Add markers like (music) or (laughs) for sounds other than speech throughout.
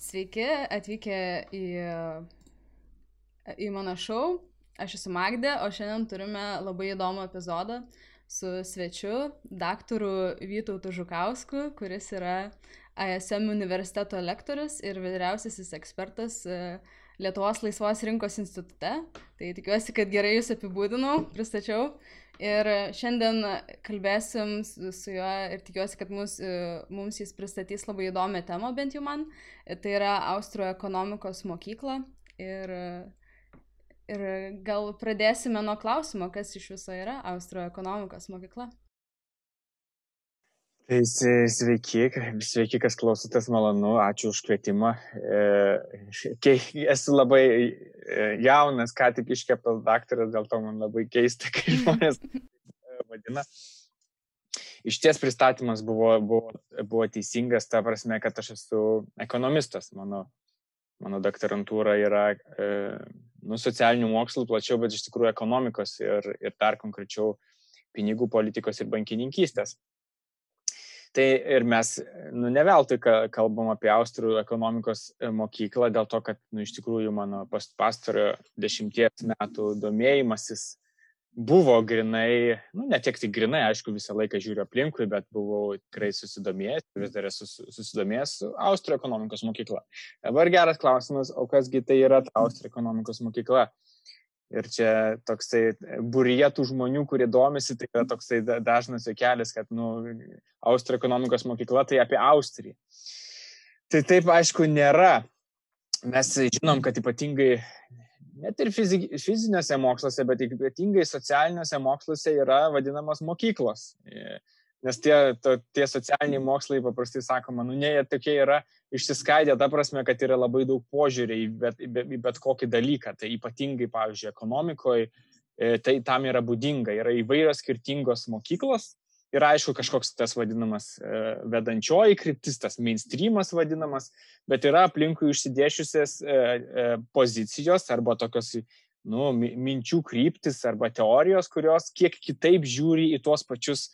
Sveiki, atvykę į, į mano šou. Aš esu Magdė, o šiandien turime labai įdomų epizodą su svečiu, daktaru Vytautu Žukausku, kuris yra ASM universiteto lektorius ir vyriausiasis ekspertas e, Lietuvos laisvos rinkos institute. Tai tikiuosi, kad gerai jūs apibūdinau, pristačiau. Ir šiandien kalbėsim su juo ir tikiuosi, kad mus, e, mums jis pristatys labai įdomią temą, bent jau man. Tai yra Austro ekonomikos mokykla. Ir, ir gal pradėsime nuo klausimo, kas iš viso yra Austro ekonomikos mokykla. Tai sveiki, sveiki, kas klausotės, malonu, ačiū už kvietimą. E, esu labai E, jaunas, ką tik iškeptas daktaras, dėl to man labai keista, kai (laughs) žmonės vadina. Iš ties pristatymas buvo, buvo, buvo teisingas, ta prasme, kad aš esu ekonomistas. Mano, mano doktorantūra yra e, nu, socialinių mokslų plačiau, bet iš tikrųjų ekonomikos ir, ir dar konkrečiau pinigų politikos ir bankininkystės. Tai ir mes, nu, ne veltui kalbam apie Austrų ekonomikos e, mokyklą, dėl to, kad, nu, iš tikrųjų mano pastarojo dešimties metų domėjimasis buvo grinai, nu, ne tiek tik grinai, aišku, visą laiką žiūriu aplinkui, bet buvau tikrai susidomėjęs, vis dar esu susidomėjęs Austrų ekonomikos mokykla. Dabar geras klausimas, o kasgi tai yra ta Austrų ekonomikos mokykla? Ir čia toksai burietų žmonių, kurie domisi, tai yra toksai dažnas kelias, kad, nu, Austrijos ekonomikos mokykla tai apie Austriją. Tai taip, aišku, nėra. Mes žinom, kad ypatingai, net ir fiziniuose moksluose, bet ypatingai socialiniuose moksluose yra vadinamos mokyklos. Nes tie, to, tie socialiniai mokslai paprastai sakoma, nu, ne, jie tokie yra išsiskaidę, ta prasme, kad yra labai daug požiūrį į bet, į bet, į bet kokį dalyką. Tai ypatingai, pavyzdžiui, ekonomikoje, tai tam yra būdinga. Yra įvairios skirtingos mokyklos ir aišku kažkoks tas vadinamas e, vedančioji kryptis, tas mainstreamas vadinamas, bet yra aplinkui išsidėšiusios e, e, pozicijos arba tokios nu, minčių kryptis arba teorijos, kurios kiek kitaip žiūri į tuos pačius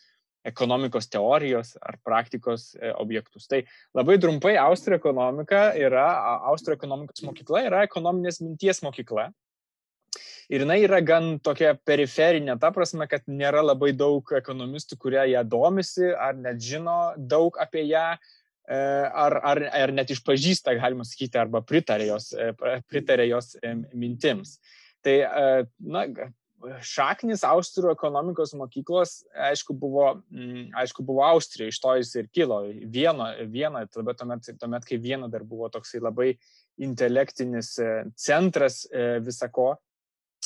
ekonomikos teorijos ar praktikos e, objektus. Tai labai trumpai Austrijos ekonomika yra, Austrijos ekonomikos mokykla yra ekonominės minties mokykla. Ir jinai yra gan tokia periferinė, ta prasme, kad nėra labai daug ekonomistų, kurie ją domisi ar net žino daug apie ją, e, ar, ar, ar net išpažįsta, galima sakyti, arba pritarė jos, e, pritarė jos mintims. Tai, na, šaknis Austrų ekonomikos mokyklos, aišku, buvo, mm, aišku, buvo Austrija, iš to jis ir kilo. Vieno, tuomet, tuomet, tuomet, kai viena dar buvo toksai labai intelektinis e, centras e, visako.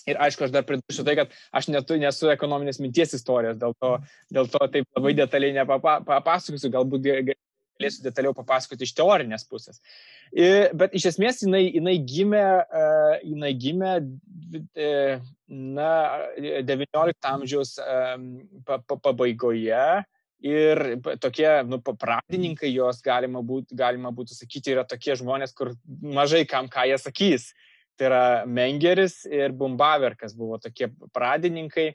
Ir aišku, aš dar pridursiu tai, kad aš netu, nesu ekonominės minties istorijos, dėl to, dėl to taip labai detaliai nepapasakosiu, galbūt galėsiu detaliau papasakoti iš teorinės pusės. Bet iš esmės jinai, jinai gimė, jinai gimė na, XIX amžiaus pabaigoje ir tokie, nu, pradininkai jos galima, būt, galima būtų sakyti yra tokie žmonės, kur mažai kam ką jie sakys. Tai yra Mengeris ir Bumbaverkas buvo tokie pradininkai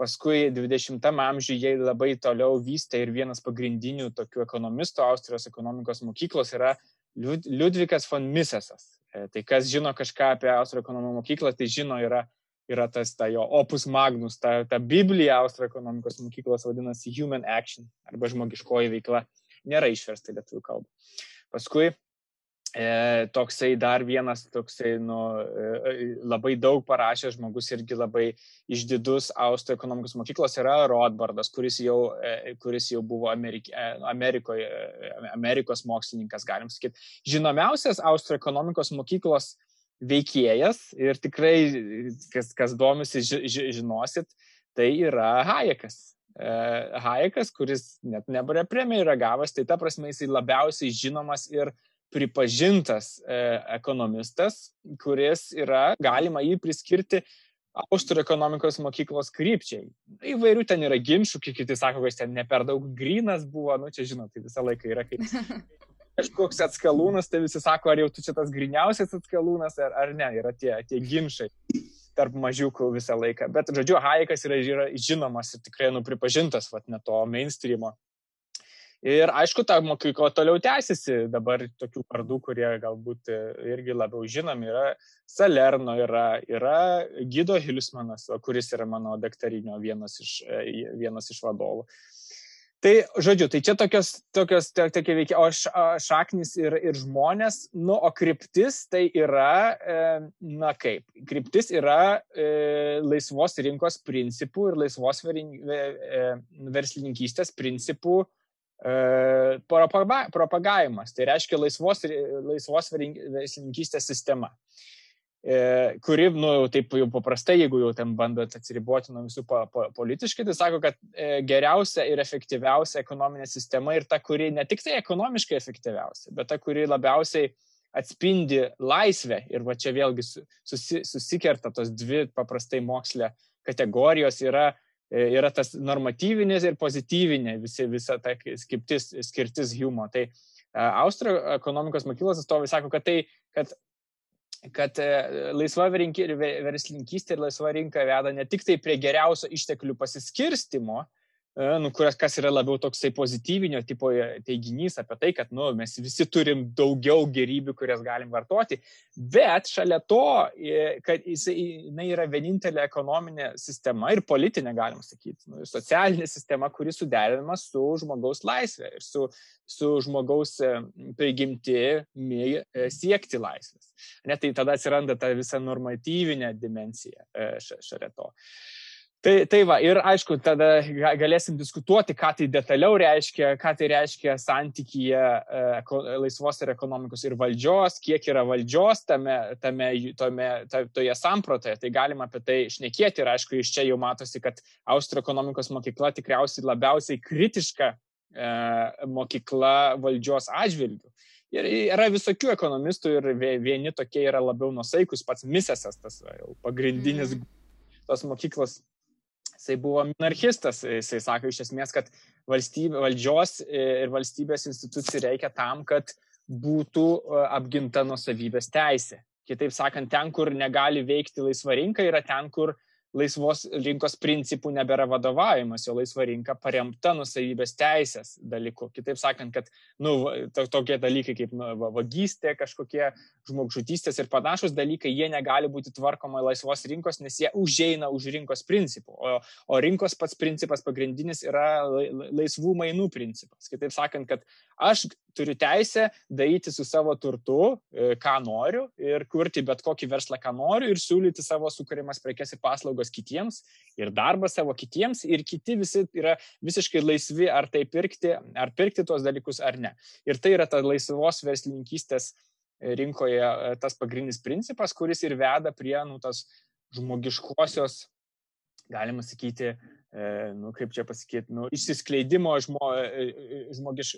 Paskui 20-am amžiuje jie labai toliau vystė ir vienas pagrindinių tokių ekonomistų Austrijos ekonomikos mokyklos yra Liudvikas von Misesas. E, tai kas žino kažką apie Austrijos ekonomikos mokyklą, tai žino yra, yra tas ta jo opus magnus, ta, ta Biblija Austrijos ekonomikos mokyklos vadinasi Human Action arba žmogiškoji veikla. Nėra išversta lietuvių kalbą. Paskui E, toksai dar vienas, toksai nu, e, labai daug parašęs žmogus irgi labai išdidus Austrų ekonomikos mokyklos yra Rothbardas, kuris jau, e, kuris jau buvo Amerik, e, Amerikoje, e, Amerikos mokslininkas, galim sakyti. Žinomiausias Austrų ekonomikos mokyklos veikėjas ir tikrai, kas, kas domisi, ži, ži, žinosit, tai yra Hayekas. Hayekas, kuris net nebarė premiją yra gavęs, tai ta prasme jisai labiausiai žinomas ir pripažintas e, ekonomistas, kuris yra, galima jį priskirti Austrų ekonomikos mokyklos krypčiai. Įvairių ten yra ginčių, kiti sako, kad jis ten ne per daug grinas buvo, nu čia žinot, tai visą laiką yra kaip (laughs) kažkoks atskalūnas, tai visi sako, ar jau tu čia tas griniausias atskalūnas, ar, ar ne, yra tie, tie ginčiai tarp mažiukų visą laiką. Bet, žodžiu, Hayekas yra, yra žinomas ir tikrai nupripažintas, vat, ne to mainstreamo Ir aišku, ta mokykla toliau tęsiasi. Dabar tokių vardų, kurie galbūt e, irgi labiau žinomi, yra Salerno, yra, yra Gido Hilismanas, kuris yra mano daktarinio vienas iš, e, vienas iš vadovų. Tai, žodžiu, tai čia tokios, tokios tokie veikia, o šaknis ir, ir žmonės, nu, o kryptis tai yra, e, na kaip, kryptis yra e, laisvos rinkos principų ir laisvos e, verslininkystės principų e, propagavimas. Tai reiškia laisvos, laisvos verslininkystės sistema. E, kuri, nu, taip jau paprastai, jeigu jau ten bandot atsiriboti nuo visų po, po, politiškai, tai sako, kad e, geriausia ir efektyviausia ekonominė sistema ir ta, kuri ne tik tai ekonomiškai efektyviausia, bet ta, kuri labiausiai atspindi laisvę. Ir va čia vėlgi susi, susikerta tos dvi paprastai mokslė kategorijos yra, e, yra tas normatyvinis ir pozityvinė visi, visa ta skirtis, skirtis humo. Tai Austro ekonomikos mokyklos atstovai sako, kad tai, kad kad e, laisva verslininkystė ir laisva rinka veda ne tik tai prie geriausio išteklių pasiskirstimo, E, nu, kurias, kas yra labiau toksai pozityvinio tipo e, teiginys apie tai, kad nu, mes visi turim daugiau gerybių, kurias galim vartoti, bet šalia to, e, kad jisai, jinai yra vienintelė ekonominė sistema ir politinė, galim sakyti, nu, socialinė sistema, kuri suderinama su žmogaus laisvė ir su, su žmogaus prigimtimi siekti laisvės. Net tai tada atsiranda ta visa normatyvinė dimensija šalia to. Tai, tai va, ir aišku, tada galėsim diskutuoti, ką tai detaliau reiškia, ką tai reiškia santykyje e, laisvos ir ekonomikos ir valdžios, kiek yra valdžios tame, tame, tome, toje samprotoje. Tai galima apie tai šnekėti ir aišku, iš čia jau matosi, kad Austro ekonomikos mokykla tikriausiai labiausiai kritiška e, mokykla valdžios atžvilgių. Ir yra visokių ekonomistų ir vieni tokie yra labiau nusaikus, pats Misesas, tas jau pagrindinis mm. tos mokyklos jisai buvo minarchistas, jisai sako iš esmės, kad valstybė, valdžios ir valstybės institucijų reikia tam, kad būtų e, apginta nusavybės teisė. Kitaip sakant, ten, kur negali veikti laisva rinka, yra ten, kur laisvos rinkos principų nebėra vadovavimas, jo laisva rinka paremta nusavybės teisės dalyku. Kitaip sakant, kad nu, to, tokie dalykai kaip nu, vagystė, kažkokie žmogžudystės ir panašus dalykai, jie negali būti tvarkoma laisvos rinkos, nes jie užeina už rinkos principų. O, o rinkos pats principas pagrindinis yra laisvų mainų principas. Kitaip sakant, kad aš turiu teisę daryti su savo turtu, e, ką noriu ir kurti bet kokį verslą, ką noriu ir siūlyti savo sukūrimas prekes ir paslaugas kitiems ir darbą savo kitiems ir kiti visi yra visiškai laisvi ar tai pirkti, ar pirkti tuos dalykus ar ne. Ir tai yra ta laisvos verslininkystės rinkoje e, tas pagrindinis principas, kuris ir veda prie nu, tos žmogiškosios, galima sakyti, E, nu, kaip čia pasakyti, nu, išsiskleidimo žmo, e, e, žmogiš,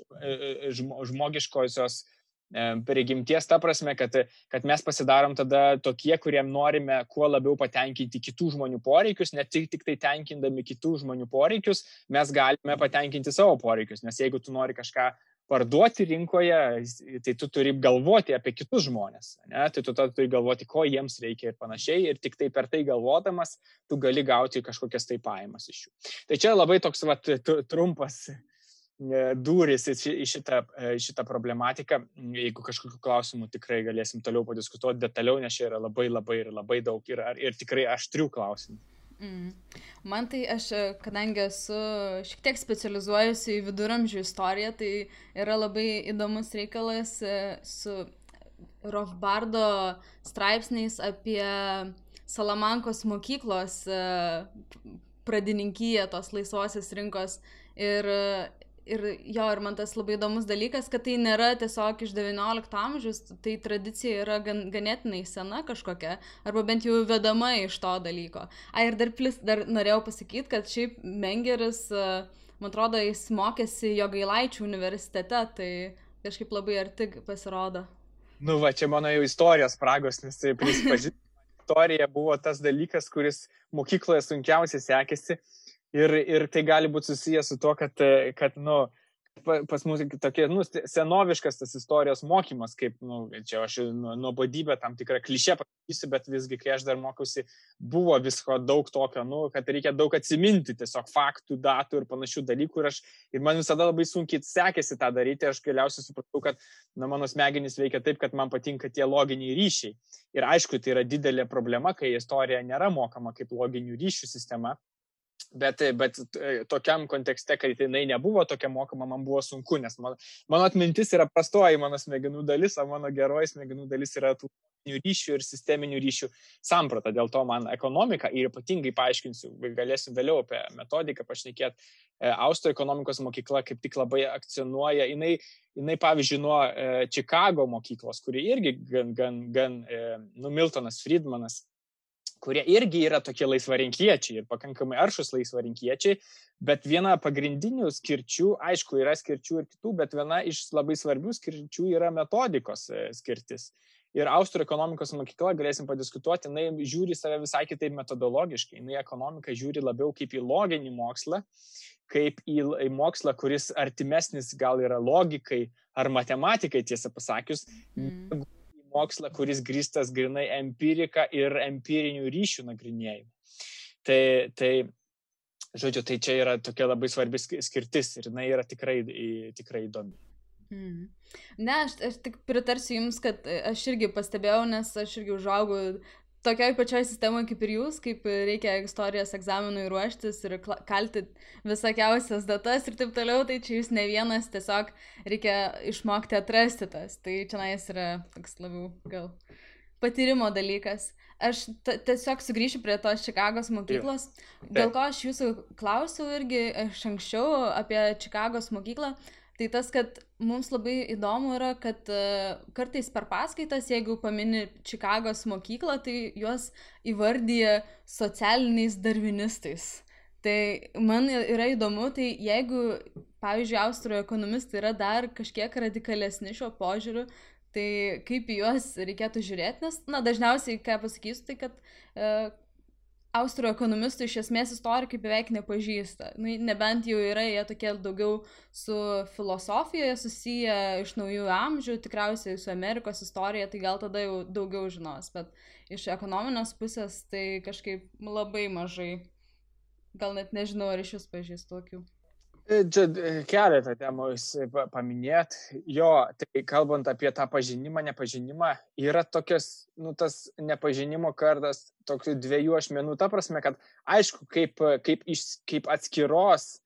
žmo, žmogiškosios prigimties, ta prasme, kad, kad mes pasidarom tada tokie, kuriem norime kuo labiau patenkinti kitų žmonių poreikius, ne tik, tik tai tenkindami kitų žmonių poreikius, mes galime patenkinti savo poreikius, nes jeigu tu nori kažką parduoti rinkoje, tai tu turi galvoti apie kitus žmonės. Ne? Tai tu turi galvoti, ko jiems reikia ir panašiai. Ir tik tai per tai galvodamas, tu gali gauti kažkokias tai pajamas iš jų. Tai čia labai toks vat, trumpas e, durys į šitą, e, šitą problematiką. Jeigu kažkokiu klausimu tikrai galėsim toliau padiskutuoti detaliau, nes čia yra labai labai ir labai daug ir, ir tikrai aštrių klausimų. Mm. Man tai aš, kadangi esu šiek tiek specializuojusi į viduramžių istoriją, tai yra labai įdomus reikalas e, su Rofbardo straipsniais apie Salamankos mokyklos e, pradininkyje tos laisvosios rinkos ir ir jo, ir man tas labai įdomus dalykas, kad tai nėra tiesiog iš XIX amžiaus, tai tradicija yra gan, ganėtinai sena kažkokia, arba bent jau vedama iš to dalyko. A, ir dar, plis, dar norėjau pasakyti, kad šiaip Mengeris, man atrodo, jis mokėsi jo gailaičių universitete, tai kažkaip labai arti pasirodo. Nu, va, čia mano jau istorijos spragos, nes tai prisipažinti, (laughs) istorija buvo tas dalykas, kuris mokykloje sunkiausiai sekėsi Ir, ir tai gali būti susijęs su to, kad, kad nu, pas mus tokie, nu, senoviškas tas istorijos mokymas, kaip, nu, čia aš nu, nuobodybę tam tikrą klišę pasakysiu, bet visgi, kai aš dar mokiausi, buvo visko daug tokio, nu, kad reikia daug atsiminti tiesiog faktų, datų ir panašių dalykų. Ir, aš, ir man visada labai sunkiai sekėsi tą daryti. Aš galiausiai supratau, kad na, mano smegenys veikia taip, kad man patinka tie loginiai ryšiai. Ir aišku, tai yra didelė problema, kai istorija nėra mokama kaip loginių ryšių sistema. Bet, bet e, tokiam kontekste, kai jinai nebuvo tokia mokama, man buvo sunku, nes mano, mano atmintis yra prastoji mano smegenų dalis, o mano geroji smegenų dalis yra tų ryšių ir sisteminių ryšių samprata. Dėl to man ekonomika ir ypatingai paaiškinsiu, galėsiu vėliau apie metodiką pašnekėti. E, Austo ekonomikos mokykla kaip tik labai akcentuoja, jinai, jinai pavyzdžiui, nuo Čikago e, mokyklos, kuri irgi gan, gan, gan nu, Miltonas Friedmanas kurie irgi yra tokie laisvarinkiečiai ir pakankamai aršus laisvarinkiečiai, bet viena pagrindinių skirčių, aišku, yra skirčių ir kitų, bet viena iš labai svarbių skirčių yra metodikos e, skirtis. Ir Austrų ekonomikos mokykla, galėsim padiskutuoti, jinai žiūri save visai kitaip metodologiškai. Jinai ekonomiką žiūri labiau kaip į loginį mokslą, kaip į, į mokslą, kuris artimesnis gal yra logikai ar matematikai, tiesą pasakius, mm mokslą, kuris grįstas grinai empirika ir empirinių ryšių nagrinėjimu. Tai, tai, žodžiu, tai čia yra tokia labai svarbi skirtis ir jinai yra tikrai, tikrai įdomi. Mm. Ne, aš, aš tik pritarsiu Jums, kad aš irgi pastebėjau, nes aš irgi užaugau tokioj pačioj sistemoje kaip ir jūs, kaip reikia istorijos egzaminui ruoštis ir kalti visokiausias datas ir taip toliau, tai čia jūs ne vienas, tiesiog reikia išmokti atrasti tas. Tai čia nais yra toks labiau gal patyrimo dalykas. Aš tiesiog sugrįšiu prie tos Čikagos mokyklos. Dėl ko aš jūsų klausiau irgi iš anksčiau apie Čikagos mokyklą, Tai tas, kad mums labai įdomu yra, kad uh, kartais per paskaitas, jeigu pamini Čikagos mokyklą, tai juos įvardyja socialiniais darvinistais. Tai man yra įdomu, tai jeigu, pavyzdžiui, Austro ekonomistai yra dar kažkiek radikalesni šio požiūriu, tai kaip į juos reikėtų žiūrėti, nes, na, dažniausiai, ką pasakysiu, tai kad uh, austrų ekonomistų iš esmės istorikai beveik nepažįsta. Nu, nebent jau yra jie tokie daugiau su filosofijoje susiję iš naujų amžių, tikriausiai su Amerikos istorija, tai gal tada jau daugiau žinos, bet iš ekonominės pusės tai kažkaip labai mažai. Gal net nežinau, ar iš jūs pažįstu tokių. E, čia e, keletą temų paminėt. Jo, tai kalbant apie tą pažinimą, nepažinimą, yra tokios, nu, tas nepažinimo kartas tokių dviejų ašmenų, ta prasme, kad aišku, kaip, kaip, iš, kaip atskiros E,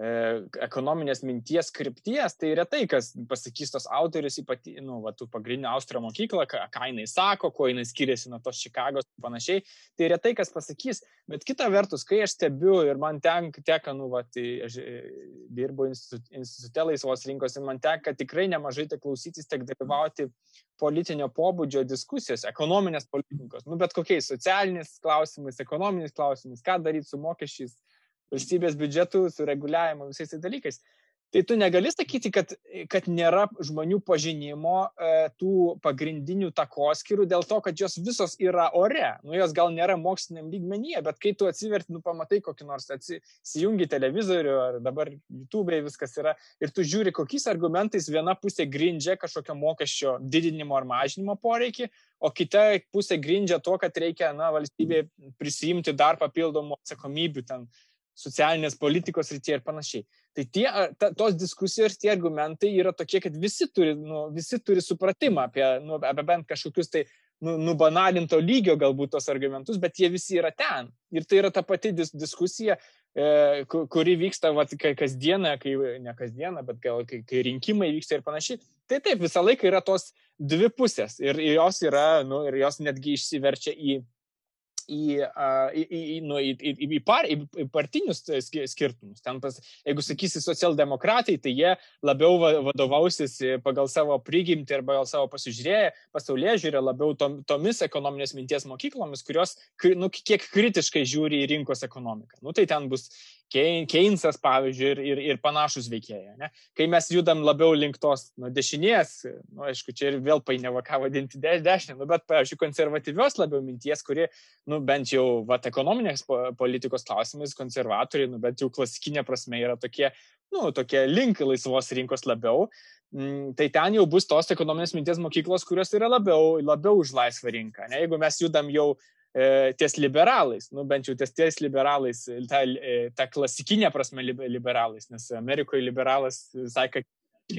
ekonominės minties krypties, tai retai kas pasakys tos autorius, ypatingai, nu, va, tų pagrindinių Austrijos mokyklą, ką, ką jinai sako, kuo jinai skiriasi nuo tos Čikagos ir panašiai, tai retai kas pasakys, bet kita vertus, kai aš stebiu ir man tenka, teka, nu, va, tai aš e, dirbu institutė laisvos rinkos ir man teka tikrai nemažai tiek klausytis, tiek dalyvauti politinio pobūdžio diskusijos, ekonominės politikos, nu, bet kokiais socialiniais klausimais, ekonominiais klausimais, ką daryti su mokesčiais valstybės biudžetų, su reguliavimu, visais tais dalykais. Tai tu negali sakyti, kad, kad nėra žmonių pažinimo e, tų pagrindinių takoskirų dėl to, kad jos visos yra ore. Nu, jos gal nėra moksliniam lygmenyje, bet kai tu atsiverti, nu, pamatai kokį nors, atsijungi televizorių ar dabar YouTube'e viskas yra ir tu žiūri, kokiais argumentais viena pusė grindžia kažkokio mokesčio didinimo ar mažinimo poreikį, o kita pusė grindžia to, kad reikia, na, valstybė prisijimti dar papildomų atsakomybių ten socialinės politikos rytyje ir panašiai. Tai tie, ta, tos diskusijos, tie argumentai yra tokie, kad visi turi, nu, visi turi supratimą apie, nu, apie bent kažkokius tai nu, nubanalinto lygio galbūt tos argumentus, bet jie visi yra ten. Ir tai yra ta pati dis diskusija, e, kuri vyksta vat, kasdieną, kai, ne kasdieną, bet gal kai, kai rinkimai vyksta ir panašiai. Tai taip, visą laiką yra tos dvi pusės ir, ir jos yra, nu, ir jos netgi išsiverčia į į, į, į, nu, į, į, į, par, į, partinius skirtumus. Ten, pas, jeigu sakysi socialdemokratai, tai jie labiau vadovausis pagal savo prigimtį ir pagal savo pasižiūrėję, pasaulyje žiūrė labiau tom, tomis ekonominės minties mokyklomis, kurios nu, kiek kritiškai žiūri į rinkos ekonomiką. Nu, tai ten bus Keynesas, pavyzdžiui, ir, ir, ir panašus veikėjai. Ne? Kai mes judam labiau link tos nu, dešinės, nu, aišku, čia ir vėl painiava ką vadinti de dešinę, nu, bet, pavyzdžiui, konservatyvios labiau minties, kurie, nu, bent jau, vat, ekonominės politikos klausimais konservatoriai, nu, bent jau klasikinė prasme yra tokie, nu, tokie link laisvos rinkos labiau, mm, tai ten jau bus tos ekonominės minties mokyklos, kurios yra labiau, labiau už laisvą rinką. Ne? Jeigu mes judam jau ties liberalais, nu bent jau ties ties liberalais, ta, e, ta klasikinė prasme liberalais, nes Amerikoje liberalas ką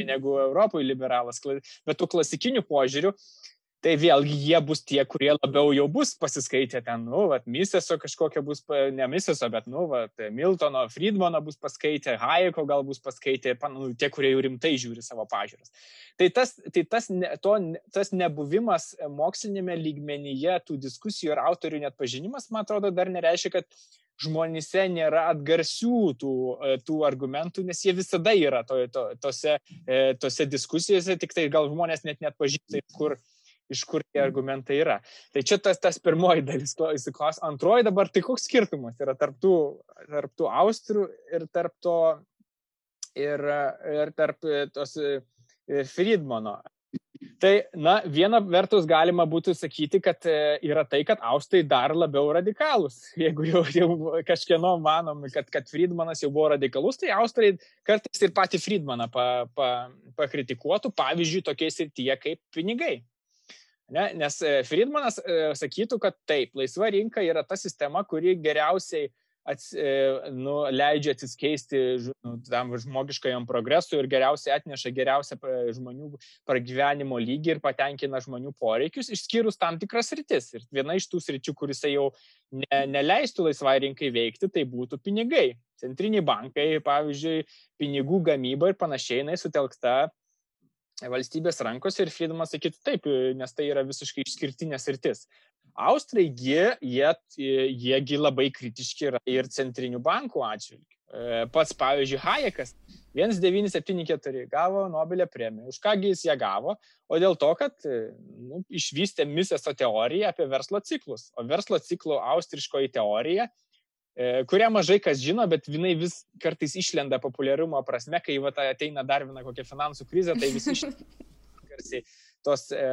negu Europoje liberalas, bet tų klasikinių požiūrių Tai vėlgi jie bus tie, kurie labiau jau bus pasiskaitę ten, nu, vat, Miseso kažkokia bus, ne Miseso, bet, nu, vat, Miltono, Friedmano bus paskaitę, Hayeko gal bus paskaitę, nu, tie, kurie jau rimtai žiūri savo pažiūras. Tai tas, tai tas, ne, to, tas nebuvimas mokslinėme lygmenyje, tų diskusijų ir autorių net pažinimas, man atrodo, dar nereiškia, kad žmonėse nėra atgarsių tų, tų argumentų, nes jie visada yra to, to, tose, tose diskusijose, tik tai gal žmonės net net pažįsta, kur iš kur tie argumentai yra. Tai čia tas, tas pirmoji dalis įsiklaus. Antroji dabar, tai koks skirtumas yra tarp tų, tarp tų austrų ir tarp to, ir, ir tarp tos Friedmano. Tai, na, viena vertus galima būtų sakyti, kad e, yra tai, kad Austrai dar labiau radikalus. (laughs) Jeigu jau, jau kažkieno manom, kad, kad Friedmanas jau buvo radikalus, tai Austrai kartais ir patį Friedmaną pa, pa, pakritikuotų, pavyzdžiui, tokiais ir tie kaip pinigai. Ne? Nes e, Friedmanas e, sakytų, kad taip, laisva rinka yra ta sistema, kuri geriausiai ats, e, nu, leidžia atsiskeisti nu, tam žmogiškajam progresui ir geriausiai atneša geriausią žmonių pragyvenimo lygį ir patenkina žmonių poreikius, išskyrus tam tikras rytis. Ir viena iš tų sričių, kuris jau ne, neleistų laisvai rinkai veikti, tai būtų pinigai. Centriniai bankai, pavyzdžiui, pinigų gamyba ir panašiai, jinai sutelkta valstybės rankose ir Friedmanas sakytų taip, nes tai yra visiškai išskirtinės rytis. Austrai, jie, jie, jiegi labai kritiški yra ir centrinių bankų atžvilgių. E, pats, pavyzdžiui, Hayekas 1974 gavo Nobelio premiją. Už kągi jis ją gavo? O dėl to, kad nu, išvystė Miseso teoriją apie verslo ciklus. O verslo ciklo austriškoji teorija E, kurią mažai kas žino, bet jinai vis kartais išlenda populiarumo prasme, kai va, ateina dar viena kokia finansų krizė, tai visi (laughs) garsiai tos, e,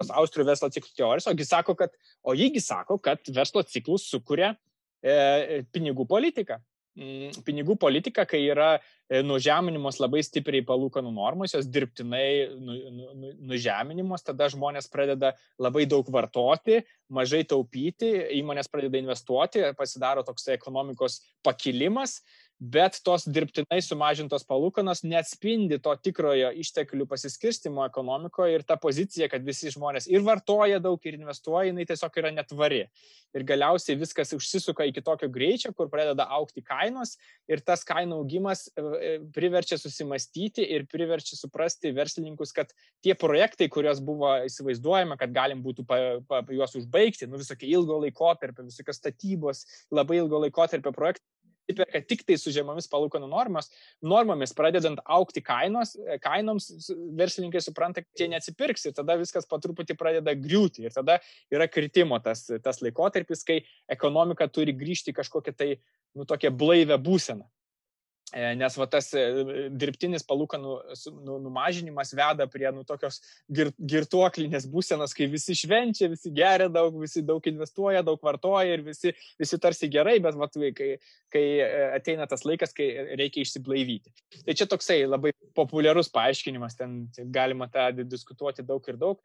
tos austrių verslo ciklų teorijos, ogi sako, kad, o jįgi sako, kad verslo ciklus sukuria e, pinigų politika. Mm, pinigų politika, kai yra e, nužeminimos labai stipriai palūkanų normos, jos dirbtinai nu, nu, nu, nužeminimos, tada žmonės pradeda labai daug vartoti, mažai taupyti, įmonės pradeda investuoti, pasidaro toks ekonomikos pakilimas bet tos dirbtinai sumažintos palūkanos neatspindi to tikrojo išteklių pasiskirstimo ekonomikoje ir ta pozicija, kad visi žmonės ir vartoja daug, ir investuoja, jinai tiesiog yra netvari. Ir galiausiai viskas užsisuka iki tokio greičio, kur pradeda aukti kainos ir tas kainų augimas e, e, priverčia susimastyti ir priverčia suprasti verslininkus, kad tie projektai, kuriuos buvo įsivaizduojama, kad galim būtų pa, pa, juos užbaigti, nu visokie ilgo laikotarpio, visokios statybos, labai ilgo laikotarpio projektai, atsiperka tik tai su žemomis palūkanų normos, normomis pradedant aukti kainos, e, kainoms verslininkai supranta, kad jie neatsipirks ir tada viskas po truputį pradeda griūti ir tada yra kritimo tas, tas laikotarpis, kai ekonomika turi grįžti kažkokią tai, nu, tokią blaivę būseną. E, nes va tas e, dirbtinis palūkanų nu, numažinimas veda prie nu, tokios gir, girtuoklinės būsenos, kai visi švenčia, visi geria daug, visi daug investuoja, daug vartoja ir visi, visi tarsi gerai, bet va, kai, kai e, ateina tas laikas, kai reikia išsiblaivyti. Tai čia toksai labai populiarus paaiškinimas, ten galima tą diskutuoti daug ir daug.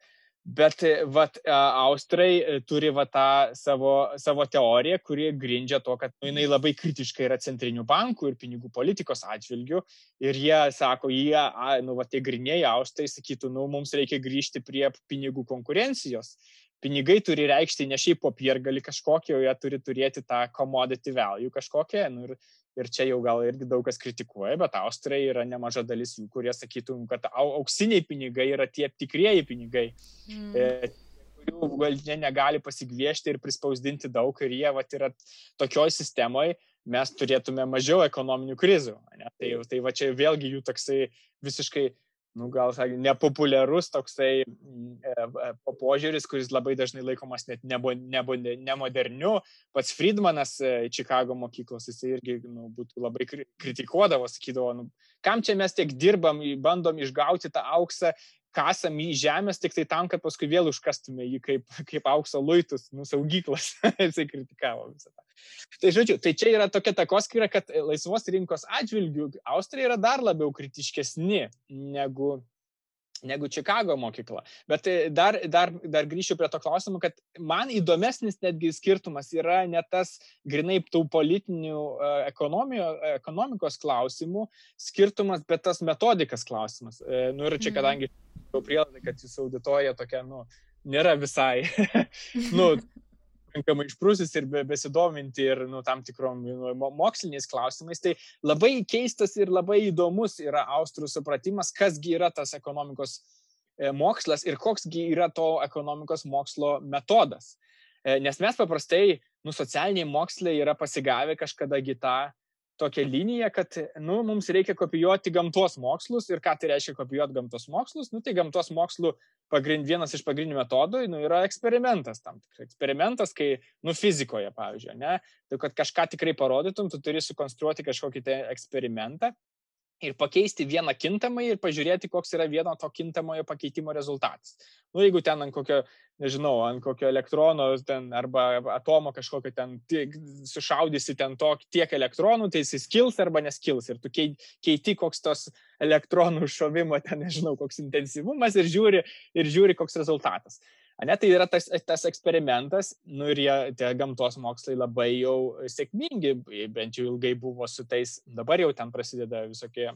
Bet e, vat, Austrai e, turi vat, tą savo, savo teoriją, kuri grindžia to, kad nu, jinai labai kritiškai yra centrinių bankų ir pinigų politikos atžvilgių. Ir jie sako, jie, nu, vat, tie grinėjai Austrai sakytų, nu, mums reikia grįžti prie pinigų konkurencijos. Pinigai turi reikšti ne šiaip popiergalį kažkokį, o jie turi turėti tą commodity value kažkokią. Nu, ir ir čia jau gal irgi daug kas kritikuoja, bet Austrai yra nemaža dalis jų, kurie sakytų, kad auksiniai pinigai yra tie tikrieji pinigai, mm. e, kurių valdžia negali pasigviešti ir prispausdinti daug ir jie vat, yra tokioj sistemoje, mes turėtume mažiau ekonominių krizių. Ne? Tai, tai va čia vėlgi jų toksai visiškai nu, gal sakė, nepopuliarus toksai e, e, požiūris, kuris labai dažnai laikomas net nebo, nebo, nemoderniu. Pats Friedmanas Čikago mokyklos, jis irgi nu, būtų labai kritikuodavo, sakydavo, nu, kam čia mes tiek dirbam, bandom išgauti tą auksą, kasam į žemės tik tai tam, kad paskui vėl užkastume jį kaip, (laughs) kaip aukso luitus, nusaugyklas. (laughs) Jisai kritikavo visą tą. Tai žodžiu, tai čia yra tokia takoskira, kad laisvos rinkos atžvilgių Austrija yra dar labiau kritiškesni negu negu Čikago mokykla. Bet e, dar, dar, dar grįšiu prie to klausimo, kad man įdomesnis netgi skirtumas yra ne tas grinai tų politinių e, ekonomikos klausimų skirtumas, bet tas metodikas klausimas. E, nu ir čia, mhm. kadangi prielaida, kad jūsų auditorija tokia, nu, nėra visai, (laughs) nu, pakankamai išprusis ir be, besidominti ir nu, tam tikrom nu, moksliniais klausimais. Tai labai keistas ir labai įdomus yra austrų supratimas, kasgi yra tas ekonomikos e, mokslas ir koksgi yra to ekonomikos mokslo metodas. E, nes mes paprastai, nu, socialiniai mokslai yra pasigavę kažkada gitą tokią liniją, kad nu, mums reikia kopijuoti gamtos mokslus ir ką tai reiškia kopijuoti gamtos mokslus. Nu, tai gamtos mokslų pagrind, vienas iš pagrindinių metodų nu, yra eksperimentas. Tam tikras eksperimentas, kai, nu, fizikoje, pavyzdžiui, ne, tai kad kažką tikrai parodytum, tu turi sukonstruoti kažkokį tai eksperimentą ir pakeisti vieną kintamąjį ir pažiūrėti, koks yra vieno to kintamojo pakeitimo rezultatas. Nu, jeigu ten ant kokio, nežinau, ant kokio elektrono ten, arba atomo kažkokio ten tiek, sušaudysi ten to, tiek elektronų, tai jis skils arba neskils. Ir tu keiti, koks tos elektronų šovimo ten, nežinau, koks intensyvumas ir žiūri, ir žiūri koks rezultatas. Ane, tai yra tas, tas eksperimentas, nu ir jie, tie gamtos mokslai labai jau sėkmingi, bent jau ilgai buvo su tais, dabar jau ten prasideda visokie,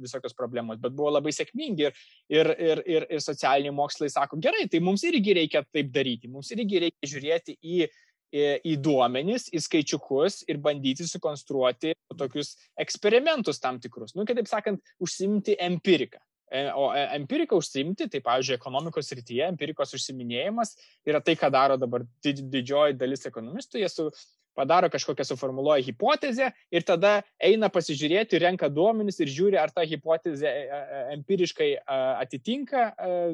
visokios problemos, bet buvo labai sėkmingi ir, ir, ir, ir, ir socialiniai mokslai sako, gerai, tai mums irgi reikia taip daryti, mums irgi reikia žiūrėti į, į, į duomenis, į skaičiukus ir bandyti sukonstruoti tokius eksperimentus tam tikrus. Nu, kitaip sakant, užsimti empiriką. E, o e, empirika užsimti, tai, pavyzdžiui, ekonomikos rytyje empirikos užsiminėjimas yra tai, ką daro dabar didžioji dalis ekonomistų. Jie su, padaro kažkokią suformuluoja hipotezę ir tada eina pasižiūrėti, renka duomenis ir žiūri, ar ta hipotezė e, empiriškai atitinka,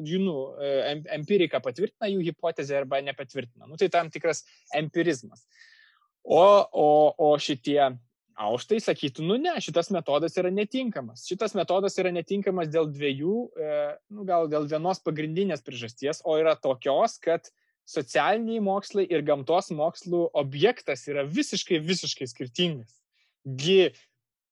žinau, empirika patvirtina jų hipotezę arba nepatvirtina. Nu, tai tam tikras empirizmas. O, o, o šitie Auštai sakytų, nu ne, šitas metodas yra netinkamas. Šitas metodas yra netinkamas dėl dviejų, e, nu, gal dėl vienos pagrindinės priežasties, o yra tokios, kad socialiniai mokslai ir gamtos mokslų objektas yra visiškai, visiškai skirtingas. Gi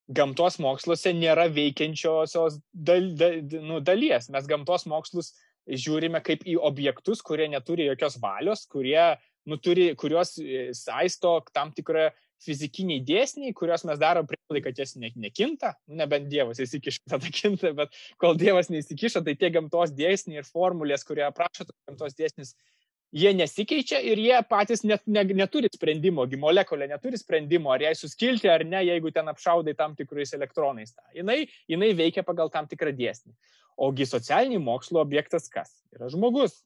gamtos moksluose nėra veikiančiosios dal, dal, nu, dalies. Mes gamtos mokslus žiūrime kaip į objektus, kurie neturi jokios valios, kurie, nu, turi, kurios e, saisto tam tikrą fizikiniai dėsniai, kuriuos mes darom prielaidą, kad jas ne, nekinta, nu, nebent Dievas įsikiša, (laughs) tada kinta, bet kol Dievas neįsikiša, tai tie gamtos dėsniai ir formulės, kurie aprašo gamtos dėsnis, jie nesikeičia ir jie patys net, ne, neturi sprendimo, gi molekulė neturi sprendimo, ar jai suskilti ar ne, jeigu ten apšaudai tam tikrais elektronais. Ta. Jinai, jinai veikia pagal tam tikrą dėsnį. Ogi socialiniai mokslo objektas kas? Yra žmogus.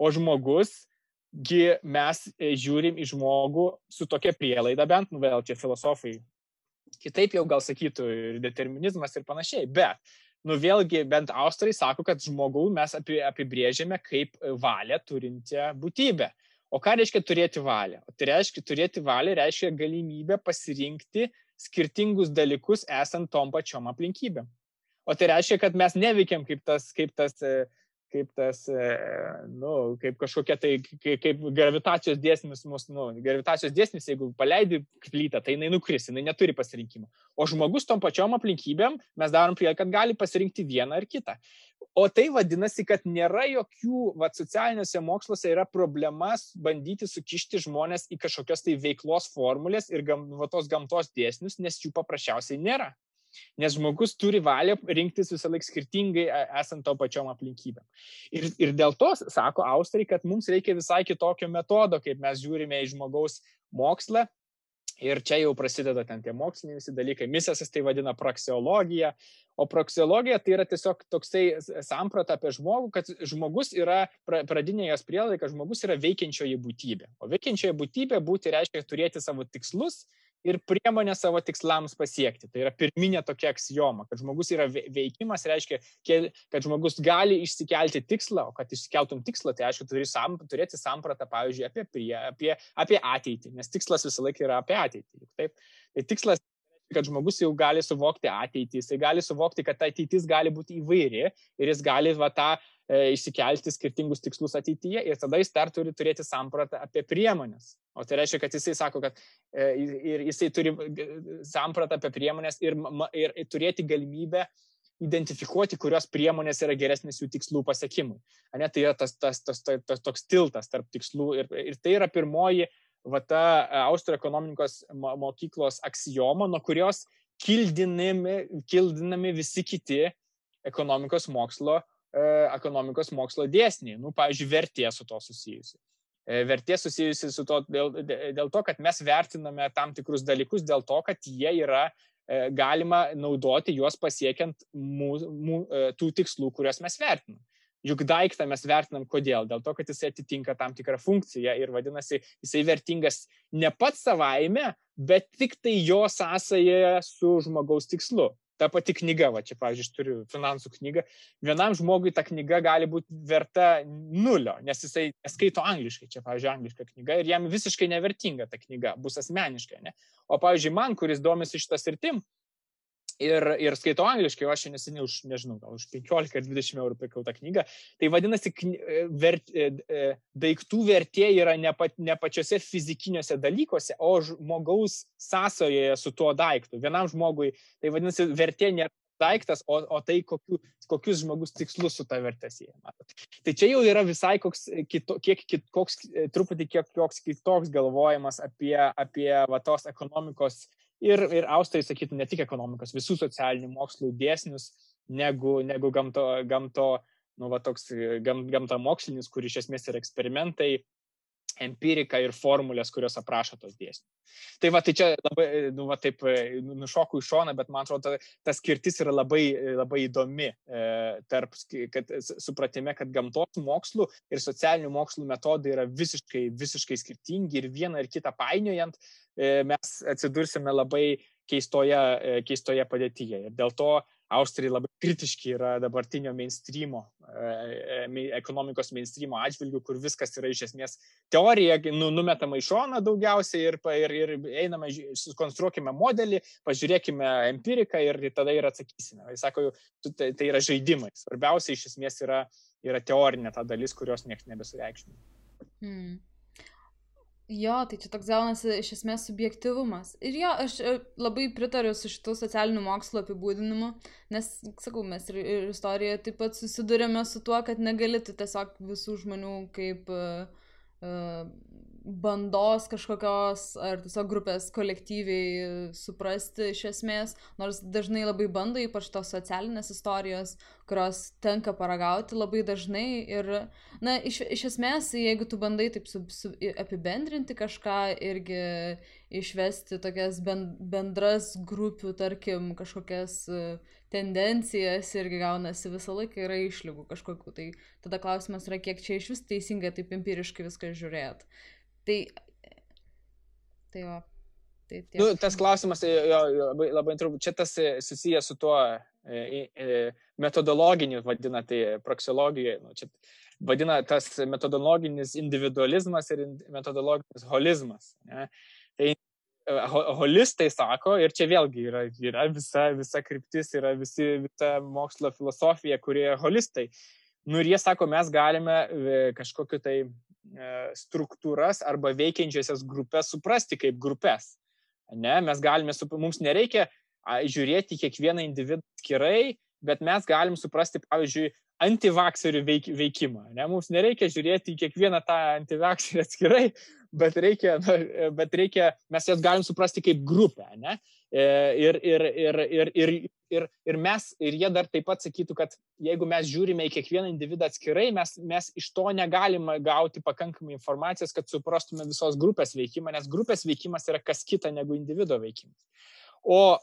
O žmogus gi mes e, žiūrim į žmogų su tokia prielaida, bent, nu vėl čia filosofai kitaip jau gal sakytų ir determinizmas ir panašiai, bet, nu vėlgi, bent austrai sako, kad žmogų mes apibrėžiame kaip valią turinčią būtybę. O ką reiškia turėti valią? O tai reiškia, turėti valią reiškia galimybę pasirinkti skirtingus dalykus esant tom pačiom aplinkybėm. O tai reiškia, kad mes neveikiam kaip tas, kaip tas uh, kaip tas, e, nu, kaip kažkokia tai, kaip, gravitacijos dėsnis mus, nu, gravitacijos dėsnis, jeigu paleidi plytą, tai jinai nukris, jinai neturi pasirinkimo. O žmogus tom pačiom aplinkybėm mes darom prie, kad gali pasirinkti vieną ar kitą. O tai vadinasi, kad nėra jokių, va, socialiniuose moksluose yra problemas bandyti sukišti žmonės į kažkokias tai veiklos formulės ir gam, va, tos gamtos dėsnius, nes jų paprasčiausiai nėra. Nes žmogus turi valią rinktis visą laiką skirtingai esant to pačiom aplinkybėm. Ir, ir dėl to, sako Austrai, kad mums reikia visai kitokio metodo, kaip mes žiūrime į žmogaus mokslą. Ir čia jau prasideda ten tie moksliniai visi dalykai. Misesas tai vadina praksiologija, o praksiologija tai yra tiesiog toksai samprata apie žmogų, kad žmogus yra, pradinė jos prielaida, kad žmogus yra veikiančioji būtybė. O veikiančioji būtybė būti reiškia turėti savo tikslus, ir priemonė savo tikslams pasiekti. Tai yra pirminė tokia aksijoma, kad žmogus yra veikimas, reiškia, kad žmogus gali išsikelti tikslą, o kad išsikeltum tikslą, tai aišku, turi sam, turėti sampratą, pavyzdžiui, apie, prie, apie, apie ateitį, nes tikslas visą laiką yra apie ateitį. Taip? Tai tikslas kad žmogus jau gali suvokti ateitį, jisai gali suvokti, kad ta ateitis gali būti įvairi ir jis gali va, tą išsikelti skirtingus tikslus ateityje ir tada jis dar turi turėti sampratą apie priemonės. O tai reiškia, kad jisai sako, kad e, ir jisai turi sampratą apie priemonės ir, ir, ir turėti galimybę identifikuoti, kurios priemonės yra geresnės jų tikslų pasiekimui. Ne, tai yra tas, tas, tas, tas, tas toks tiltas tarp tikslų ir, ir tai yra pirmoji va ta Austro ekonomikos mokyklos aksijoma, nuo kurios kildinami, kildinami visi kiti ekonomikos mokslo, e, ekonomikos mokslo dėsniai. Nu, pavyzdžiui, vertė su to susijusi. E, vertė susijusi su to dėl, dėl to, kad mes vertiname tam tikrus dalykus, dėl to, kad jie yra e, galima naudoti juos pasiekiant mū, mū, e, tų tikslų, kuriuos mes vertinam. Juk daiktą mes vertinam kodėl? Dėl to, kad jisai atitinka tam tikrą funkciją ir vadinasi, jisai vertingas ne pats savaime, bet tik tai jo sąsaja su žmogaus tikslu ta pati knyga, va čia, pavyzdžiui, aš turiu finansų knygą, vienam žmogui ta knyga gali būti verta nulio, nes jisai skaito angliškai, čia, pavyzdžiui, angliška knyga ir jam visiškai nevertinga ta knyga, bus asmeniškai, ne? O, pavyzdžiui, man, kuris domisi šitą sritim, ir, ir skaitau angliškai, o aš neseniai už, nežinau, gal už 15 ar 20 eurų pirkau tą knygą. Tai vadinasi, e, vert, e, e, daiktų vertė yra ne, pa, ne pačiose fizikiniuose dalykuose, o žmogaus sąsojoje su tuo daiktu. Vienam žmogui, tai vadinasi, vertė nėra daiktas, o, o tai kokiu, kokius žmogus tikslus su ta vertė sieja. Tai čia jau yra visai koks, kito, kiek, kit, koks, truputį kiek koks kitoks galvojimas apie, apie va, tos ekonomikos ir, ir Austrai sakytų ne tik ekonomikos, visų socialinių mokslų dėsnius, negu, negu gamto, gamto, nu, va, toks gam, gamta mokslinis, kur iš esmės yra eksperimentai, empirika ir formulės, kurios aprašo tos dėsnius. Tai va, tai čia labai, nu, va, taip, nu, nušokau iš šoną, bet man atrodo, ta skirtis yra labai, labai įdomi e, tarp, kad supratime, kad gamtos mokslų ir socialinių mokslų metodai yra visiškai, visiškai skirtingi ir vieną ir kitą painiojant, E, mes atsidursime labai keistoje, e, keistoje padėtyje. Ir dėl to Austrai labai kritiški yra dabartinio mainstreamo, e, ekonomikos mainstreamo atžvilgių, kur viskas yra iš esmės teorija, nu, numetama į šoną daugiausiai ir, ir, ir einame, sukonstruokime modelį, pažiūrėkime empiriką ir tada ir atsakysime. Jis sako, tai, tai yra žaidimai. Svarbiausia iš esmės yra, yra teorinė ta dalis, kurios niekas nebesureikšmina. Hmm. Jo, tai čia toks gaunasi iš esmės subjektivumas. Ir jo, aš e, labai pritariu su šitų socialinių mokslo apibūdinimu, nes, sakau, mes ir, ir istorijoje taip pat susidurėme su tuo, kad negali tu tiesiog visų žmonių kaip uh, uh, bandos kažkokios ar tiesiog grupės kolektyviai suprasti iš esmės, nors dažnai labai bando, ypač tos socialinės istorijos, kurios tenka paragauti labai dažnai ir, na, iš, iš esmės, jeigu tu bandai taip su, su, apibendrinti kažką irgi išvesti tokias bendras grupių, tarkim, kažkokias tendencijas irgi gaunasi visą laiką yra išlygų kažkokių. Tai tada klausimas yra, kiek čia iš vis teisingai taip empiriškai viską žiūrėt. Tai, tai jo. Tai tiek. nu, tas klausimas, jo, jo, labai, labai turbūt, čia tas e, susijęs su tuo e, e, metodologiniu, vadina tai proksiologija, nu, čia vadina tas metodologinis individualizmas ir metodologinis holizmas. Ne? Tai e, holistai sako, ir čia vėlgi yra, yra visa, visa kryptis, yra visi, visa mokslo filosofija, kurie holistai. Nu ir jie sako, mes galime kažkokiu tai E, struktūras arba veikiančiasias grupės suprasti kaip grupės. Ne, mes galime, mums nereikia žiūrėti kiekvieną individą skirai, bet mes galim suprasti, pavyzdžiui, antivakserių veik, veikimą. Ne? Mums nereikia žiūrėti į kiekvieną tą antivakserį atskirai, bet reikia, bet reikia, mes jas galim suprasti kaip grupę. Ne? E, ir, ir, ir, ir, ir, ir, ir mes, ir jie dar taip pat sakytų, kad jeigu mes žiūrime į kiekvieną individą atskirai, mes, mes iš to negalime gauti pakankamai informacijos, kad suprastume visos grupės veikimą, nes grupės veikimas yra kas kita negu individuo veikimas. O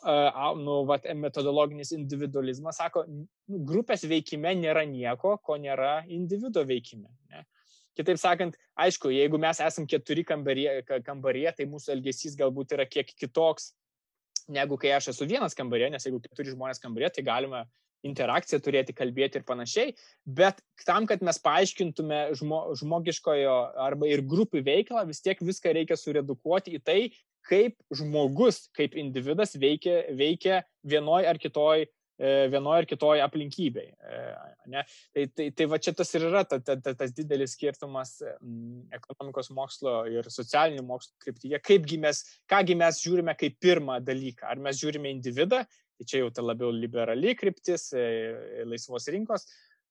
nu, vat, metodologinis individualizmas sako, grupės veikime nėra nieko, ko nėra individuo veikime. Ne? kitaip sakant, aišku, jeigu mes esam keturi kambaryje, kambaryje, tai mūsų elgesys galbūt yra kiek kitoks negu kai aš esu vienas kambaryje, nes jeigu keturi žmonės kambaryje, tai galima interakciją turėti, kalbėti ir panašiai, bet tam, kad mes paaiškintume žmo, žmogiškojo arba ir grupių veiklą, vis tiek viską reikia suredukuoti į tai, kaip žmogus, kaip individas veikia, veikia vienoj ar kitoj vienoje ar kitoje aplinkybėje. Ne? Tai, tai, tai va čia tas ir yra ta, ta, ta, tas didelis skirtumas ekonomikos mokslo ir socialinių mokslo kryptyje. Kaipgi mes, kągi mes žiūrime kaip pirmą dalyką. Ar mes žiūrime individą, tai čia jau ta labiau liberali kryptis, e, laisvos rinkos,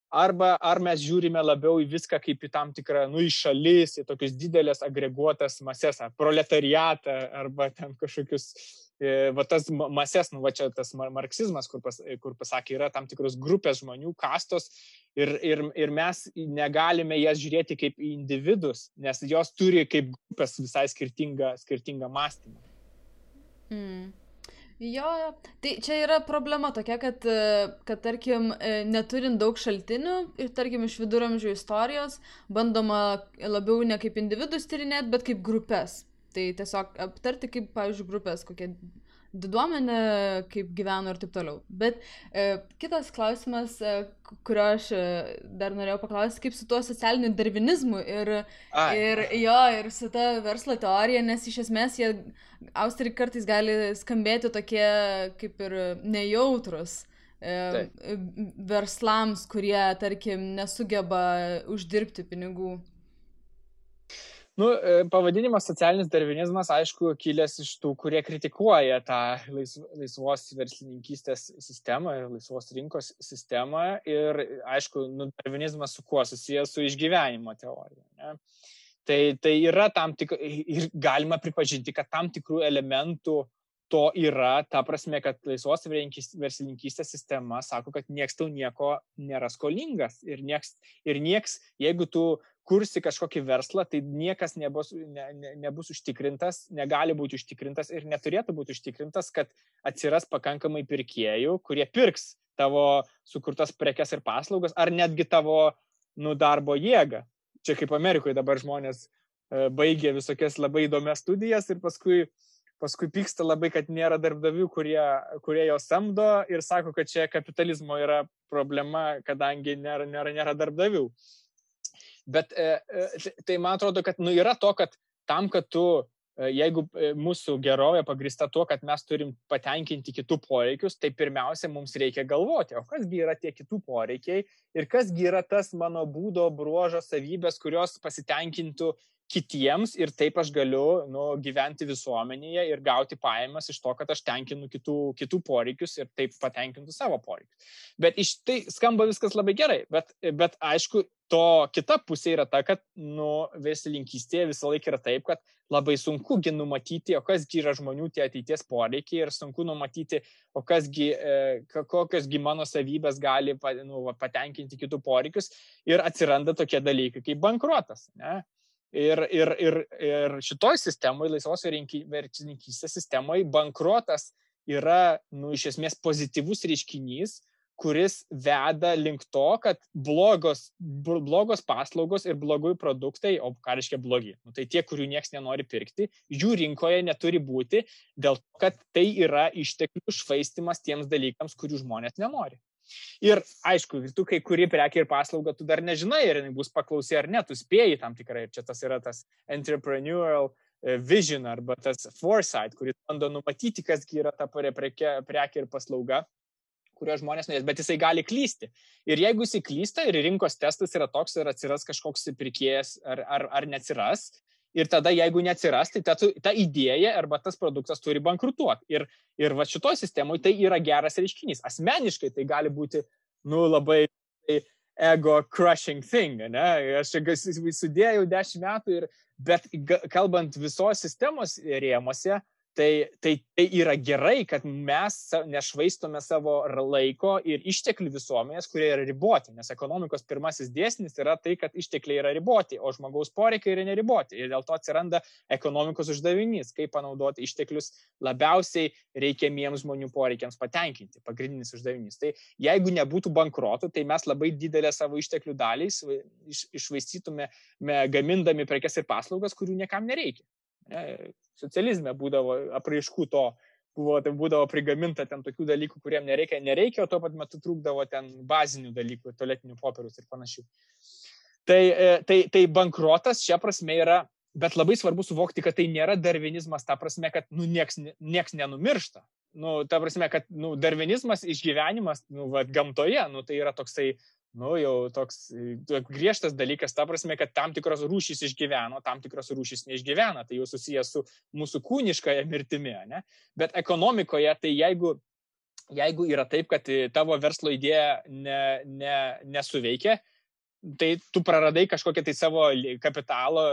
arba ar mes žiūrime labiau į viską kaip į tam tikrą, nu, į šalis, į tokius didelės agreguotas mases, ar proletariatą, arba ten kažkokius, e, va tas mases, nu, va čia tas marksizmas, kur, pas, kur pasakė, yra tam tikros grupės žmonių, kastos, ir, ir, ir mes negalime jas žiūrėti kaip į individus, nes jos turi kaip grupės visai skirtingą, skirtingą mąstymą. Mm. Jo. Tai čia yra problema tokia, kad, kad tarkim, neturint daug šaltinių ir tarkim iš viduramžių istorijos, bandoma labiau ne kaip individus tyrinėti, bet kaip grupės. Tai tiesiog aptarti kaip, pavyzdžiui, grupės, kokie diduomenė, kaip gyveno ir taip toliau. Bet e, kitas klausimas, e, kurio aš e, dar norėjau paklausti, kaip su tuo socialiniu darvinizmu ir, Ai. ir jo, ir su ta verslo teorija, nes iš esmės jie, austrai kartais gali skambėti tokie kaip ir nejautrus. E, Taip. verslams, kurie, tarkim, nesugeba uždirbti pinigų. Nu, e, pavadinimas socialinis darvinizmas, aišku, kilęs iš tų, kurie kritikuoja tą laisvos verslininkystės sistemą ir laisvos rinkos sistemą. Ir, aišku, nu, darvinizmas su kuo susijęs su išgyvenimo teorija. Ne? Tai, tai yra tam tik, ir galima pripažinti, kad tam tikrų elementų to yra, ta prasme, kad laisvos verslininkystės sistema sako, kad nieks tau nieko nėra skolingas ir nieks, ir nieks jeigu tu kursi kažkokį verslą, tai niekas nebus, ne, ne, nebus užtikrintas, negali būti užtikrintas ir neturėtų būti užtikrintas, kad atsiras pakankamai pirkėjų, kurie pirks tavo sukurtas prekes ir paslaugas, ar netgi tavo nu, darbo jėgą. Čia kaip Amerikoje dabar žmonės e, baigia visokias labai įdomias studijas ir paskui, paskui pyksta labai, kad nėra darbdavių, kurie, kurie jo samdo ir sako, kad čia kapitalizmo yra problema, kadangi nėra, nėra, nėra darbdavių. Bet e, e, tai man atrodo, kad nu, yra to, kad tam, kad tu, e, jeigu mūsų gerovė pagrista tuo, kad mes turim patenkinti kitų poreikius, tai pirmiausia, mums reikia galvoti, o kasgi yra tie kitų poreikiai ir kasgi yra tas mano būdo, bruožo, savybės, kurios pasitenkintų kitiems ir taip aš galiu nu, gyventi visuomenėje ir gauti pajamas iš to, kad aš tenkinu kitų, kitų poreikius ir taip patenkintų savo poreikius. Bet iš tai skamba viskas labai gerai, bet, bet aišku, to kita pusė yra ta, kad nu, verslininkystėje visą laiką yra taip, kad labai sunku gi numatyti, o kasgi yra žmonių tie ateities poreikiai ir sunku numatyti, o kasgi, e, kokiosgi mano savybės gali nu, patenkinti kitų poreikius ir atsiranda tokie dalykai kaip bankruotas. Ne? Ir, ir, ir, ir šitoj sistemoje, laisvos verčininkystės sistemoje, bankrotas yra, nu, iš esmės pozityvus reiškinys, kuris veda link to, kad blogos, blogos paslaugos ir blogųjų produktai, o ką reiškia blogi, nu, tai tie, kurių niekas nenori pirkti, jų rinkoje neturi būti, dėl to, kad tai yra išteklių švaistimas tiems dalykams, kurių žmonės nenori. Ir aišku, tu kai kuri prekia ir paslauga, tu dar nežinai, ar jinai bus paklausi ar ne, tu spėjai tam tikrai. Ir čia tas yra tas entrepreneurial e, vision arba tas foresight, kuris bando numatyti, kasgi yra ta prekia, prekia ir paslauga kurio žmonės norės, bet jisai gali klysti. Ir jeigu jisai klysta ir rinkos testas yra toks ir atsiras kažkoks pirkėjas ar, ar, ar neatsiras, ir tada jeigu neatsiras, tai ta, ta idėja arba tas produktas turi bankrutuoti. Ir, ir va šitoj sistemoje tai yra geras reiškinys. Asmeniškai tai gali būti, nu, labai ego crushing thing, ne? Aš sudėjau dešimt metų ir, bet kalbant visos sistemos rėmose, Tai, tai, tai yra gerai, kad mes nešvaistome savo laiko ir išteklių visuomenės, kurie yra riboti, nes ekonomikos pirmasis dėsnis yra tai, kad ištekliai yra riboti, o žmogaus poreikiai yra neriboti. Ir dėl to atsiranda ekonomikos uždavinys, kaip panaudoti išteklius labiausiai reikiamiems žmonių poreikiams patenkinti. Pagrindinis uždavinys. Tai jeigu nebūtų bankruotų, tai mes labai didelę savo išteklių dalį išvaistytume gamindami prekes ir paslaugas, kurių niekam nereikia. Ne, socializme būdavo apraiškų to, buvo, tai būdavo prigaminta ten tokių dalykų, kuriem nereikia, nereikia, o tuo pat metu trūkdavo ten bazinių dalykų, toletinių popierius ir panašių. Tai, e, tai, tai bankrotas šia prasme yra, bet labai svarbu suvokti, kad tai nėra darvinizmas, ta prasme, kad nu, nieks, nieks nenumiršta. Nu, ta prasme, kad nu, darvinizmas, išgyvenimas nu, va, gamtoje, nu, tai yra toksai nu, jau toks griežtas dalykas, ta prasme, kad tam tikros rūšys išgyveno, tam tikros rūšys neišgyvena, tai jau susijęs su mūsų kūniškąją mirtimi, ne? Bet ekonomikoje, tai jeigu, jeigu yra taip, kad tavo verslo idėja ne, ne, nesuveikia, tai tu praradai kažkokią tai savo kapitalo,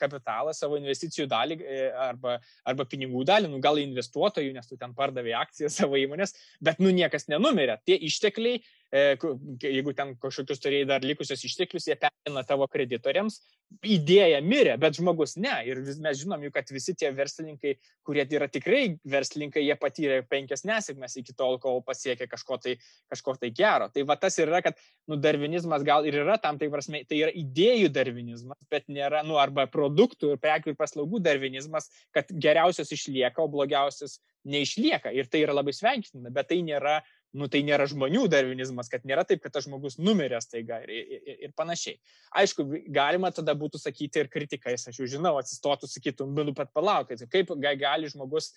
kapitalą, savo investicijų dalį e, arba, arba pinigų dalį, nu gal investuotojų, nes tu ten pardavai akciją savo įmonės, bet nu niekas nenumirė. Tie ištekliai E, jeigu ten kažkokius turėjai dar likusius išteklius, jie perina tavo kreditoriams, idėja mirė, bet žmogus ne. Ir mes žinom jau, kad visi tie verslininkai, kurie yra tikrai verslininkai, jie patyrė penkias nesėkmes iki tol, kol pasiekė kažko tai, kažko tai gero. Tai va tas ir yra, kad nu, darvinizmas gal ir yra tam tai prasme, tai yra idėjų darvinizmas, bet nėra, nu, arba produktų ir prekių ir paslaugų darvinizmas, kad geriausias išlieka, o blogiausias neišlieka. Ir tai yra labai sveikintina, bet tai nėra nu tai nėra žmonių darvinizmas, kad nėra taip, kad tas žmogus numirė staiga ir, ir, ir panašiai. Aišku, galima tada būtų sakyti ir kritikais, aš jau žinau, atsistotų, sakytum, nu pat palaukit, kaip gali žmogus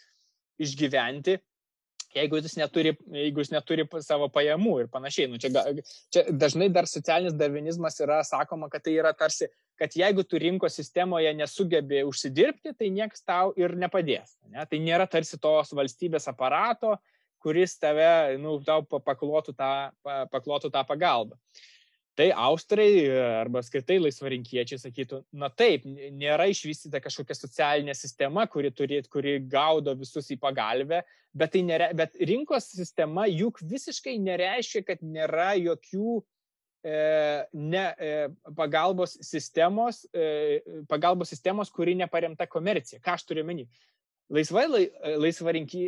išgyventi, jeigu jis neturi, jeigu jis neturi savo pajamų ir panašiai. Nu, čia, čia dažnai dar socialinis darvinizmas yra sakoma, kad tai yra tarsi, kad jeigu tu rinkos sistemoje nesugebi užsidirbti, tai niekas tau ir nepadės. Ne? Tai nėra tarsi tos valstybės aparato, kuris tave, nu, tau paklotų tą, paklotų tą pagalbą. Tai austrai arba skaitai laisvarinkiečiai sakytų, na taip, nėra išvystyta kažkokia socialinė sistema, kuri, turi, kuri gaudo visus į pagalbę, bet, tai nere, bet rinkos sistema juk visiškai nereiškia, kad nėra jokių e, ne, e, pagalbos, sistemos, e, pagalbos sistemos, kuri neparemta komercija. Ką aš turiu menį? Laisvai, laisvarinki,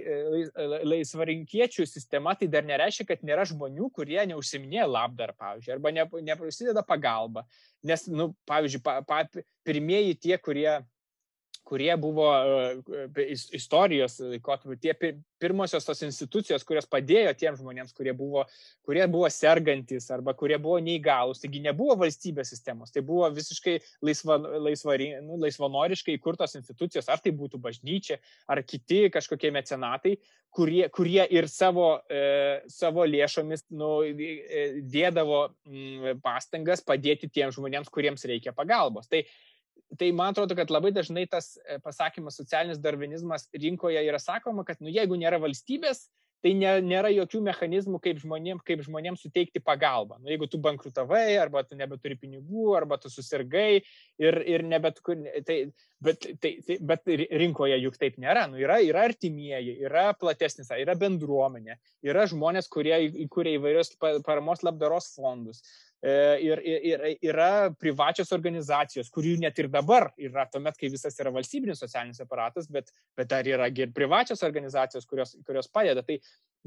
laisvarinkiečių sistema tai dar nereiškia, kad nėra žmonių, kurie neužsiminė labdar, pavyzdžiui, arba ne, neprasideda pagalba. Nes, nu, pavyzdžiui, pa, pa, pirmieji tie, kurie kurie buvo e, istorijos laikotarpiu, tie pirmosios tos institucijos, kurios padėjo tiems žmonėms, kurie buvo, kurie buvo sergantis arba kurie buvo neįgalus. Taigi nebuvo valstybės sistemos, tai buvo visiškai laisva, laisva, nu, laisvanoriškai įkurtos institucijos, ar tai būtų bažnyčia, ar kiti kažkokie mecenatai, kurie, kurie ir savo, e, savo lėšomis nu, e, dėdavo m, pastangas padėti tiems žmonėms, kuriems reikia pagalbos. Tai tai man atrodo, kad labai dažnai tas e, pasakymas socialinis darvinizmas rinkoje yra sakoma, kad nu, jeigu nėra valstybės, tai ne, nėra jokių mechanizmų, kaip žmonėms, kaip žmonėms suteikti pagalbą. Nu, jeigu tu bankrutavai, arba tu nebeturi pinigų, arba tu susirgai ir, ir nebet kur. Tai, bet, tai, tai, bet rinkoje juk taip nėra. Nu, yra, yra artimieji, yra platesnis, yra bendruomenė, yra žmonės, kurie įkūrė įvairius paramos labdaros fondus. E, ir, ir, yra privačios organizacijos, kurių net ir dabar yra, tuomet, kai visas yra valstybinis socialinis aparatas, bet, bet dar yra ir privačios organizacijos, kurios, kurios padeda. Tai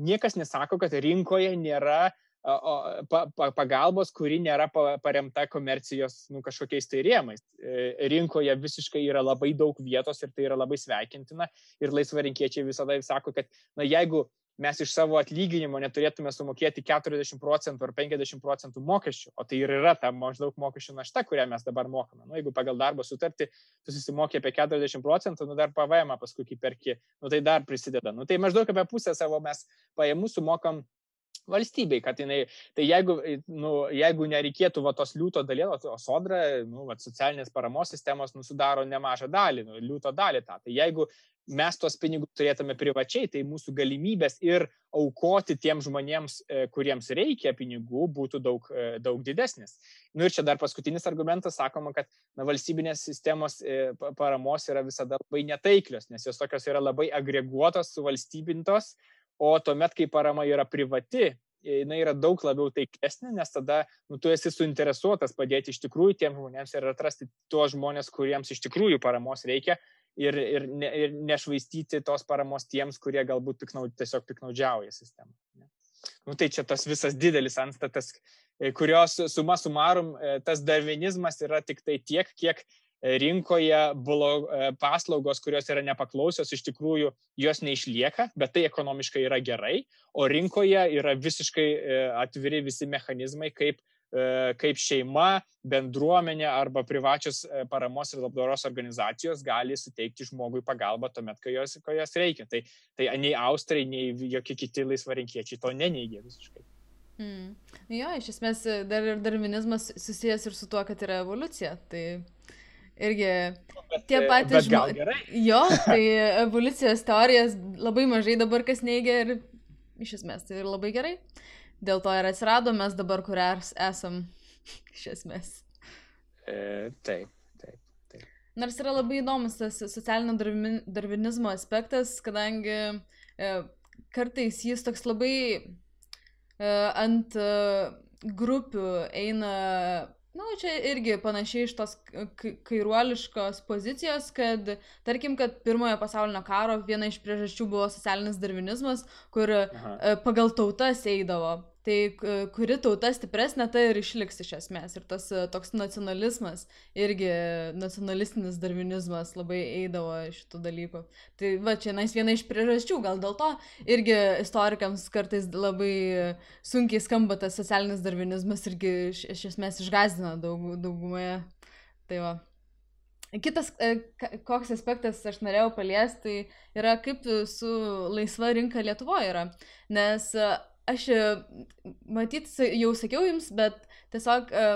niekas nesako, kad rinkoje nėra pa, pa, pagalbos, kuri nėra paremta komercijos nu, kažkokiais tai rėmais. E, rinkoje visiškai yra labai daug vietos ir tai yra labai sveikintina. Ir laisvarinkiečiai visada sako, kad na, jeigu mes iš savo atlyginimo neturėtume sumokėti 40 procentų ar 50 procentų mokesčių, o tai ir yra ta maždaug mokesčių našta, kurią mes dabar mokame. Nu, jeigu pagal darbo sutartį tu susimokė apie 40 procentų, nu dar PVM paskui kaip perki, nu tai dar prisideda. Nu tai maždaug apie pusę savo mes pajamų sumokam valstybei, kad jinai, tai jeigu, nu, jeigu nereikėtų va, tos liūto dalies, o sodra, nu, va, socialinės paramos sistemos nu, sudaro nemažą dalį, nu, liūto dalį tą. Tai jeigu mes tuos pinigus turėtume privačiai, tai mūsų galimybės ir aukoti tiem žmonėms, e, kuriems reikia pinigų, būtų daug, e, daug didesnis. Nu ir čia dar paskutinis argumentas, sakoma, kad na, valstybinės sistemos e, paramos yra visada labai netaiklios, nes jos tokios yra labai agreguotos, suvalstybintos, o tuomet, kai parama yra privati, jinai yra daug labiau taiklesnė, nes tada nu, tu esi suinteresuotas padėti iš tikrųjų tiem žmonėms ir atrasti tuos žmonės, kuriems iš tikrųjų paramos reikia ir, ir, ne, ir nešvaistyti tos paramos tiems, kurie galbūt piknaud, tiesiog piknaudžiauja sistemą. Ne? Nu, tai čia tas visas didelis anstatas, e, kurios suma sumarum, e, tas darvinizmas yra tik tai tiek, kiek rinkoje e, paslaugos, kurios yra nepaklausios, iš tikrųjų jos neišlieka, bet tai ekonomiškai yra gerai, o rinkoje yra visiškai atviri visi mechanizmai, kaip kaip šeima, bendruomenė arba privačios e, paramos ir labdaros organizacijos gali suteikti žmogui pagalbą tuomet, kai jos, kai jos reikia. Tai, tai nei Austrai, nei jokie kiti laisvarinkiečiai to neneigia visiškai. Mm. Jo, iš esmės dar ir darvinizmas susijęs ir su tuo, kad yra evoliucija. Tai irgi bet, tie patys žmonės. Jo, (laughs) tai evoliucijos teorijas labai mažai dabar kas neigia ir iš esmės tai labai gerai. Dėl to ir atsirado mes dabar, kur esam, (laughs) iš esmės. E, taip, taip, taip. Nors yra labai įdomus tas socialinio darvinizmo aspektas, kadangi e, kartais jis toks labai e, ant e, grupių eina Na, nu, čia irgi panašiai iš tos kairuoliškos pozicijos, kad, tarkim, kad pirmojo pasaulinio karo viena iš priežasčių buvo socialinis darvinizmas, kur Aha. E, pagal tautas eidavo. Tai kuri tauta stipresnė, tai ir išliks iš esmės. Ir tas e, toks nacionalizmas, irgi nacionalistinis darvinizmas labai eidavo šitų dalykų. Tai va, čia nais viena iš priežasčių, gal dėl to irgi istorikams kartais labai sunkiai skamba tas socialinis darvinizmas irgi iš, iš esmės išgazdina daug, daugumoje. Tai va. Kitas, e, koks aspektas aš norėjau paliesti, tai yra kaip su laisva rinka Lietuvoje yra. Nes aš e, matyt, jau sakiau jums, bet tiesiog e,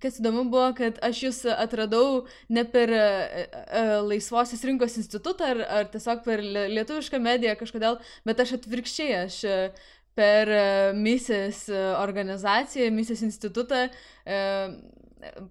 kas įdomu buvo, kad aš jūs atradau ne per uh, Laisvosios rinkos institutą ar, ar tiesiog per lietuvišką mediją kažkodėl, bet aš atvirkščiai, aš per misijas organizaciją, misijas institutą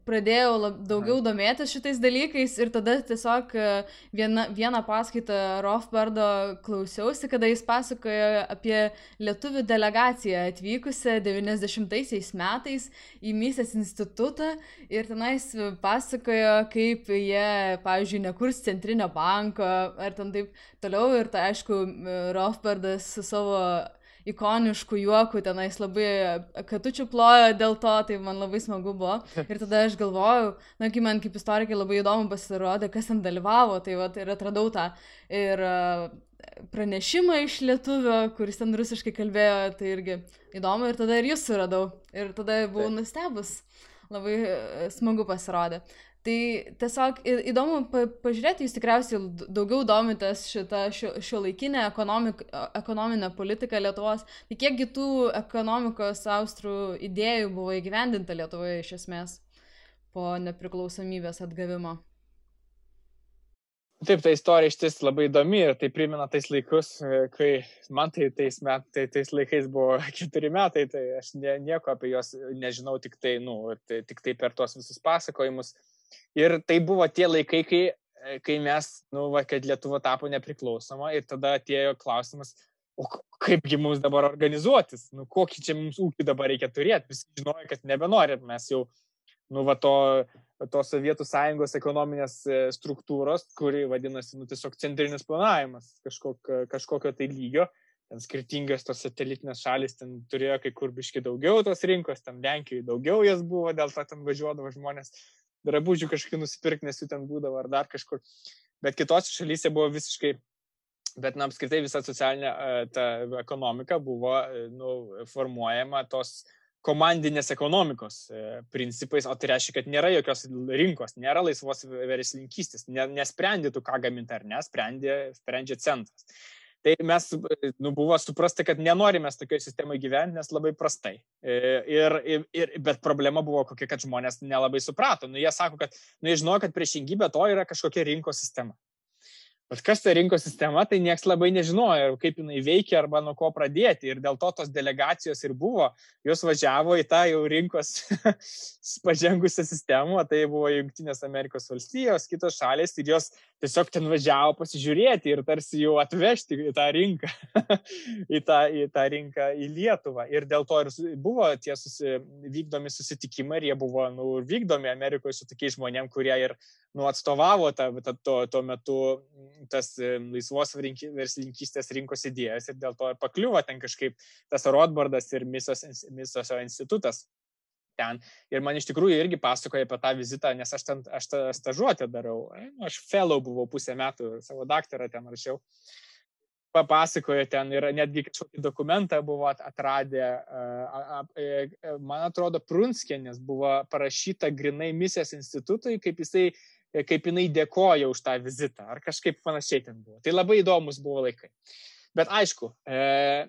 pradėjau lab, daugiau domėtis šitais dalykais ir tada tiesiog e, viena, vieną paskaitą Rofbardo klausiausi, kada jis pasakojo apie lietuvių delegaciją atvykusią 90-aisiais metais į Misės institutą ir tenais pasakojo, kaip jie, pavyzdžiui, nekurs centrinio banko ar ten taip toliau ir tai aišku, Rofbardas su savo ikoniškų juokų, tenais labai katučių plojo dėl to, tai man labai smagu buvo. (laughs) Ir tada aš galvojau, na, kai man kaip istorikai labai įdomu pasirodė, kas ten dalyvavo, tai va, ir atradau tą. Ir pranešimą iš lietuvio, kuris ten rusiškai kalbėjo, tai irgi įdomu ir tada ir jūs suradau. Ir tada buvau nustebus. Labai smagu pasirodė. Tai tiesiog įdomu pa, pažiūrėti, jūs tikriausiai daugiau domitės šitą šio, šio laikinę ekonominę politiką Lietuvos. Tai kiekgi tų ekonomikos austrų idėjų buvo įgyvendinta Lietuvoje iš esmės po nepriklausomybės atgavimo? Taip, ta istorija iš ties labai įdomi ir tai primena tais laikus, kai man tai tais, met, tai tais laikais buvo (laughs) keturi metai, tai aš ne, nieko apie juos nežinau, tik tai, nu, tai, tik tai per tuos visus pasakojimus. Ir tai buvo tie laikai, kai, kai mes, nu, va, kad Lietuva tapo nepriklausoma ir tada atėjo klausimas, o kaipgi mums dabar organizuotis, nu, kokį čia mums ūkį dabar reikia turėti, visi žinojo, kad nebenorim, mes jau, nu, va, to, to Sovietų sąjungos ekonominės e, struktūros, kuri vadinasi, nu, tiesiog centrinis planavimas kažkok, kažkokio tai lygio, ten skirtingas tos satelitinės šalis, ten turėjo kai kur biški daugiau tos rinkos, ten Lenkijoje daugiau jas buvo, dėl to ten važiuodavo žmonės drabužių kažkokių nusipirkti, nes jų ten būdavo ar dar kažkur. Bet kitose šalyse buvo visiškai, bet na, apskritai visa socialinė ta ekonomika buvo nu, formuojama tos komandinės ekonomikos e, principais, o tai reiškia, kad nėra jokios rinkos, nėra laisvos verslininkystės, nesprendė tu, ką gaminti ar ne, sprendė, sprendžia centras. Tai mes, nu, buvo suprasta, kad nenorime tokioje sistemoje gyventi, nes labai prastai. E, ir, ir, ir, bet problema buvo kokia, kad žmonės nelabai suprato. Nu, jie sako, kad, nu, jie žinojo, kad priešingybė to yra kažkokia rinkos sistema. Bet kas ta rinkos sistema, tai niekas labai nežinojo, kaip jinai veikia arba nuo ko pradėti. Ir dėl to tos delegacijos ir buvo, jos važiavo į tą jau rinkos (laughs) pažengusią sistemą, tai buvo Junktinės Amerikos valstijos, kitos šalės ir jos tiesiog ten važiavo pasižiūrėti ir tarsi jau atvežti į tą rinką, (laughs) į, tą, į tą rinką į Lietuvą. Ir dėl to ir buvo tie susi, vykdomi susitikimai ir jie buvo nu, vykdomi Amerikoje su tokiais žmonėm, kurie ir nu, atstovavo tą, tą, tuo, tuo metu tas laisvos verslininkystės rinkos idėjas ir dėl to ir pakliuvo ten kažkaip tas Rodbardas ir Misos, Misoso institutas. Ten. Ir man iš tikrųjų irgi pasakoja apie tą vizitą, nes aš ten aš tą stažuotę darau. Nu, aš fellow buvau pusę metų, savo daktarą ten rašiau. Papasakojo ten ir netgi kažkokį dokumentą buvo atradę, man atrodo, Prunskienės buvo parašyta grinai misijos institutui, kaip jisai E, kaip jinai dėkoja už tą vizitą, ar kažkaip panašiai ten buvo. Tai labai įdomus buvo laikai. Bet aišku, e,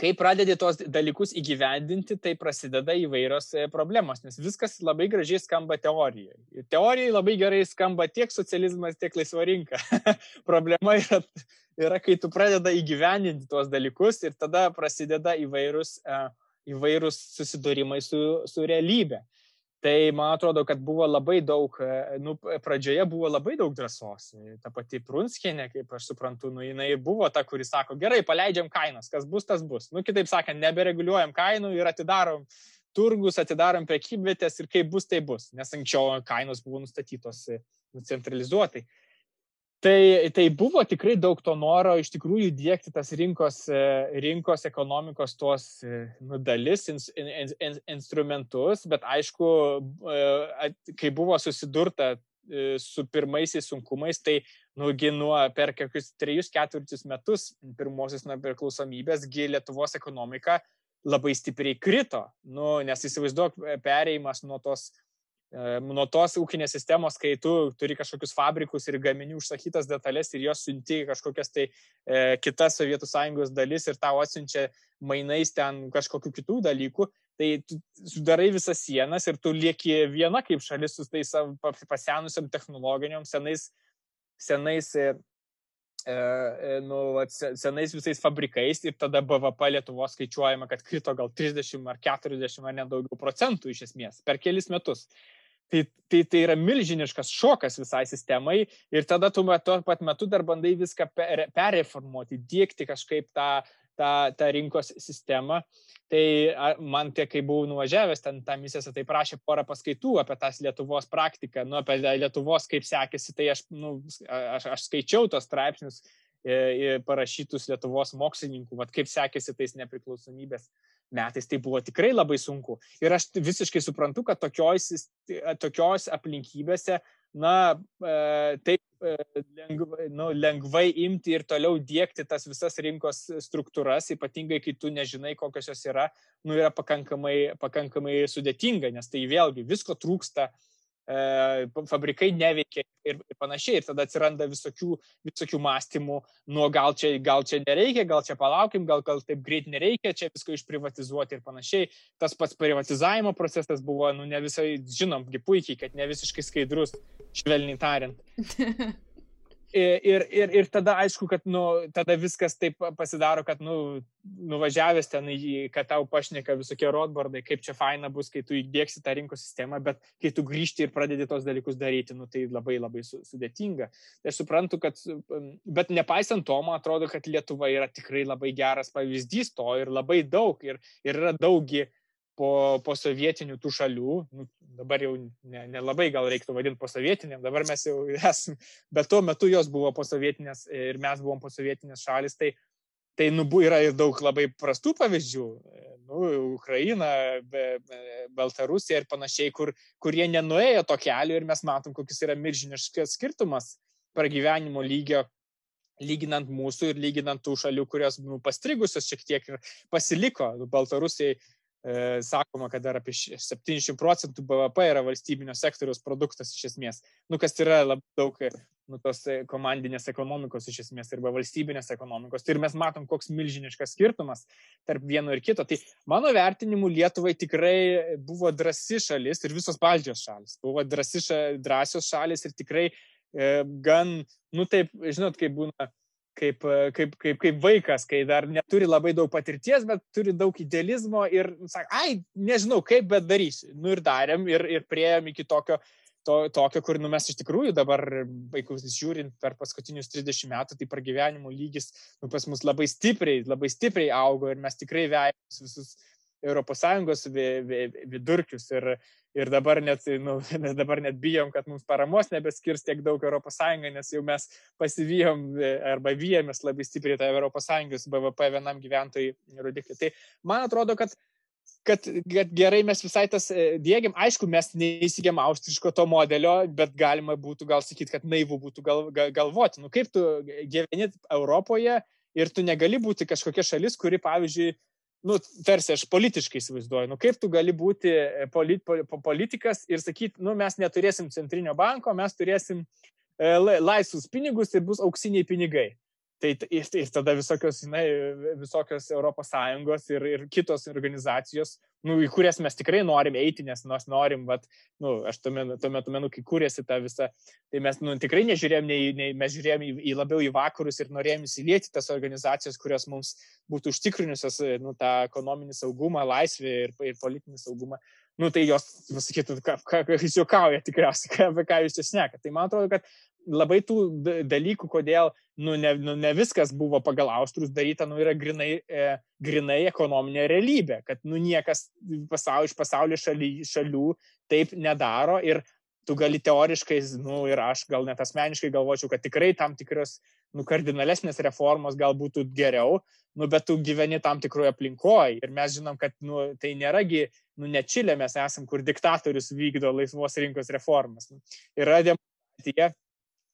kai pradedi tos dalykus įgyvendinti, tai prasideda įvairios e, problemos, nes viskas labai gražiai skamba teorijai. Teorijai labai gerai skamba tiek socializmas, tiek laisva rinka. (laughs) Problema yra, yra, kai tu pradeda įgyvendinti tuos dalykus ir tada prasideda įvairūs, įvairūs susidūrimai su, su realybė. Tai man atrodo, kad buvo labai daug, e, nu, pradžioje buvo labai daug drąsos. E, ta pati Prunskienė, kaip aš suprantu, nu, jinai buvo ta, kuri sako, gerai, paleidžiam kainas, kas bus, tas bus. Nu, kitaip sakant, nebereguliuojam kainų ir atidarom turgus, atidarom prekybvietės ir kaip bus, tai bus. Nes anksčiau kainos buvo nustatytos e, centralizuotai. Tai, tai buvo tikrai daug to noro iš tikrųjų dėkti tas rinkos, e, rinkos ekonomikos tuos e, nu, dalis, in, in, in, instrumentus, bet aišku, e, kai buvo susidurta su pirmaisiais sunkumais, tai nugi nuo per kokius trejus ketvirčius metus pirmosios nepriklausomybės, Lietuvos ekonomika labai stipriai krito, nu, nes įsivaizduok pereimas nuo tos nuo tos ūkinės sistemos, kai tu turi kažkokius fabrikus ir gaminių užsakytas detalės ir jos siunti kažkokias tai e, kitas Sovietų sąjungos dalis ir tau atsiunčia mainais ten kažkokių kitų dalykų, tai tu sudarai visas sienas ir tu lieki viena kaip šalis su tais pasenusiam technologiniam senais, senais e, e, nu, senais visais fabrikais ir tada BVP Lietuvos skaičiuojama, kad krito gal 30 ar 40 ar net daugiau procentų iš esmės per kelis metus. Tai, tai, tai yra milžiniškas šokas visai sistemai ir tada tu tuo pat metu dar bandai viską perreformuoti, dėkti kažkaip tą, tą, tą rinkos sistemą. Tai man tie, kai buvau nuvažiavęs, ten tą misiją, tai prašė porą paskaitų apie tas Lietuvos praktiką, nu, apie Lietuvos kaip sekėsi, tai aš, nu, aš, aš skaičiau tos straipsnius e, parašytus Lietuvos mokslininkų, vat, kaip sekėsi tais nepriklausomybės metais tai buvo tikrai labai sunku. Ir aš visiškai suprantu, kad tokios, tokios aplinkybėse, na, e, taip e, lengvai, nu, lengvai imti ir toliau dėkti tas visas rinkos struktūras, ypatingai kai tu nežinai, kokios jos yra, nu, yra pakankamai, pakankamai sudėtinga, nes tai vėlgi visko trūksta, E, fabrikai neveikia ir, panašiai. Ir tada atsiranda visokių, visokių mąstymų, nu gal čia, gal čia nereikia, gal čia palaukim, gal, gal taip greit nereikia, čia visko išprivatizuoti ir panašiai. Tas pats privatizavimo procesas buvo, nu ne visai, žinomgi puikiai, kad ne visiškai skaidrus, švelniai tariant. (laughs) Ir, ir, ir tada aišku, kad nu, tada viskas taip pasidaro, kad nu, nuvažiavęs ten, kad tau pašneka visokie rodbordai, kaip čia faina bus, kai tu įdėksi tą rinkos sistemą, bet kai tu grįžti ir pradedi tos dalykus daryti, nu, tai labai labai sudėtinga. Tai aš suprantu, kad, bet nepaisant to, man atrodo, kad Lietuva yra tikrai labai geras pavyzdys to ir labai daug, ir, ir yra daugi po, po sovietinių tų šalių, nu, dabar jau nelabai ne, ne gal reiktų vadinti po sovietiniam, dabar mes jau (laughs) esame, bet tuo metu jos buvo po sovietinės ir mes buvom po sovietinės šalis, tai, tai nu, yra ir daug labai prastų pavyzdžių, nu, Ukraina, be, Baltarusija ir panašiai, kur, kur jie nenuėjo to kelio ir mes matom, kokius yra milžiniškas skirtumas pragyvenimo lygio lyginant mūsų ir lyginant tų šalių, kurios nu, pastrigusios šiek tiek ir pasiliko. Baltarusijai sakoma, kad dar apie 70 procentų BVP yra valstybinio sektoriaus produktas iš esmės. Nu, kas yra labai daug nu, tos komandinės ekonomikos iš esmės arba valstybinės ekonomikos. Tai ir mes matom, koks milžiniškas skirtumas tarp vieno ir kito. Tai mano vertinimu Lietuvai tikrai buvo drasi šalis ir visos Baltijos šalis. Buvo drasi, drąsios šalis ir tikrai gan, nu taip, žinot, kaip būna kaip, kaip, kaip, kaip vaikas, kai dar neturi labai daug patirties, bet turi daug idealizmo ir, sak, ai, nežinau kaip, bet darysiu. Nu ir darėm ir, ir prieėm iki tokio to, tokio, kur nu, mes iš tikrųjų dabar, vaikus žiūrint per paskutinius 30 metų, tai pragyvenimo lygis nu, pas mus labai stipriai, labai stipriai augo ir mes tikrai vejame visus ES vidurkius ir, ir dabar, net, nu, (laughs) dabar net bijom, kad mums paramos nebeskirs tiek daug ES, nes jau mes pasivyjom arba vyjamės labai stipriai tą ES BVP vienam gyventojui rodiklį. Tai man atrodo, kad kad, kad gerai mes visai tas e, dėgiam. Aišku, mes neįsigėm austriško to modelio, bet galima būtų gal sakyti, kad naivu būtų gal, gal, galvoti. Nu, kaip tu gyveni Europoje ir tu negali būti kažkokia šalis, kuri, pavyzdžiui, nu, tarsi aš politiškai įsivaizduoju, nu, kaip tu gali būti e, polit, politikas ir sakyti, nu, mes neturėsim centrinio banko, mes turėsim e, laisvus pinigus ir bus auksiniai pinigai. Tai ir, ir tada visokios, žinai, visokios ES ir, ir kitos organizacijos, nu, į kurias mes tikrai norim eiti, nes mes norim, bet, nu, aš tuo metu, tuo metu, nu, kai kūrėsi tą visą, tai mes, nu, tikrai nežiūrėjom, nei, nei, mes žiūrėjom į, į labiau į vakarus ir norėjom įsilieti tas organizacijas, kurios mums būtų užtikrinusios, nu, tą ekonominį saugumą, laisvę ir, ir politinį saugumą. Nu, tai jos, pasakytų, ką, ką, jūs juokauja tikriausiai, ką, (laughs) apie ką jūs čia šneka. Tai man atrodo, kad labai tų dalykų, kodėl nu, ne, nu, ne viskas buvo pagal austrus daryta, nu, yra grinai, e, grinai ekonominė realybė, kad nu, niekas pasaulio, iš pasaulio šaly, šalių taip nedaro ir tu gali teoriškai, nu, ir aš gal net asmeniškai galvočiau, kad tikrai tam tikros nu, kardinalesnės reformos gal būtų geriau, nu, bet tu gyveni tam tikroje aplinkoje ir mes žinom, kad nu, tai nėragi, nu, ne Čilė mes esam, kur diktatorius vykdo laisvos rinkos reformas. Yra demokratija,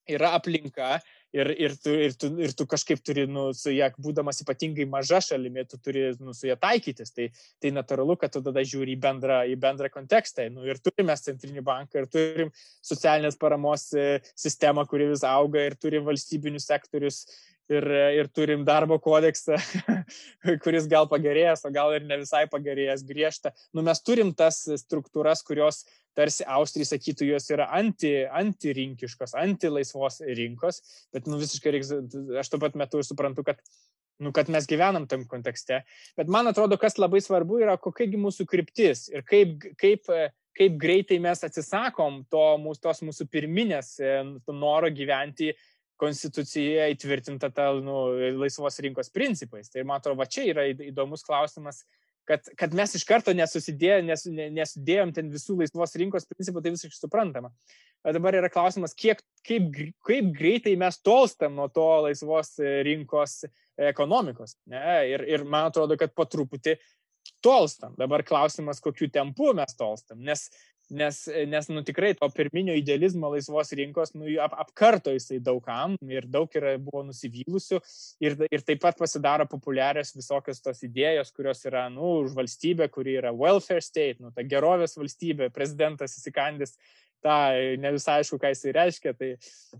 yra aplinka ir, ir, tu, ir, tu, ir tu kažkaip turi, nu, su ją, būdamas ypatingai maža šalimi, tu turi, nu, su ją taikytis. Tai, tai natūralu, kad tu tada žiūri į bendrą, į bendrą kontekstą. Nu, ir turime centrinį banką, ir turim socialinės paramos e, sistemą, kuri vis auga, ir turim valstybinius sektorius, ir, ir turim darbo kodeksą, (laughs) kuris gal pagerėjęs, o gal ir ne visai pagerėjęs, griežta. Nu, mes turim tas struktūras, kurios tarsi Austrija sakytų, jos yra anti, antirinkiškos, anti-laisvos rinkos, bet nu, visiškai reiks, aš tuo pat metu ir suprantu, kad nu, kad mes gyvenam tam kontekste. Bet man atrodo, kas labai svarbu yra, kokiagi mūsų kryptis ir kaip, kaip, kaip greitai mes atsisakom to tos mūsų pirminės noro gyventi konstitucijoje įtvirtinta ta nu, laisvos rinkos principais. Tai man atrodo, va čia yra įdomus klausimas, kad, kad mes iš karto nesusidėjo, nes, nesudėjom ten visų laisvos rinkos principų, tai visiškai suprantama. Bet dabar yra klausimas, kiek, kaip, kaip greitai mes tolstam nuo to laisvos rinkos ekonomikos. Ne? Ir, ir man atrodo, kad po truputį tolstam. Dabar klausimas, kokiu tempu mes tolstam. Nes Nes, nes nu, tikrai to pirminio idealizmo laisvos rinkos nu, ap, apkarto jisai daugam ir daug yra, buvo nusivylusių. Ir, ir taip pat pasidaro populiarios visokios tos idėjos, kurios yra nu, už valstybę, kuri yra welfare state, nu, ta gerovės valstybė, prezidentas įsikandęs tą, ne visai aišku, ką jisai reiškia, tai,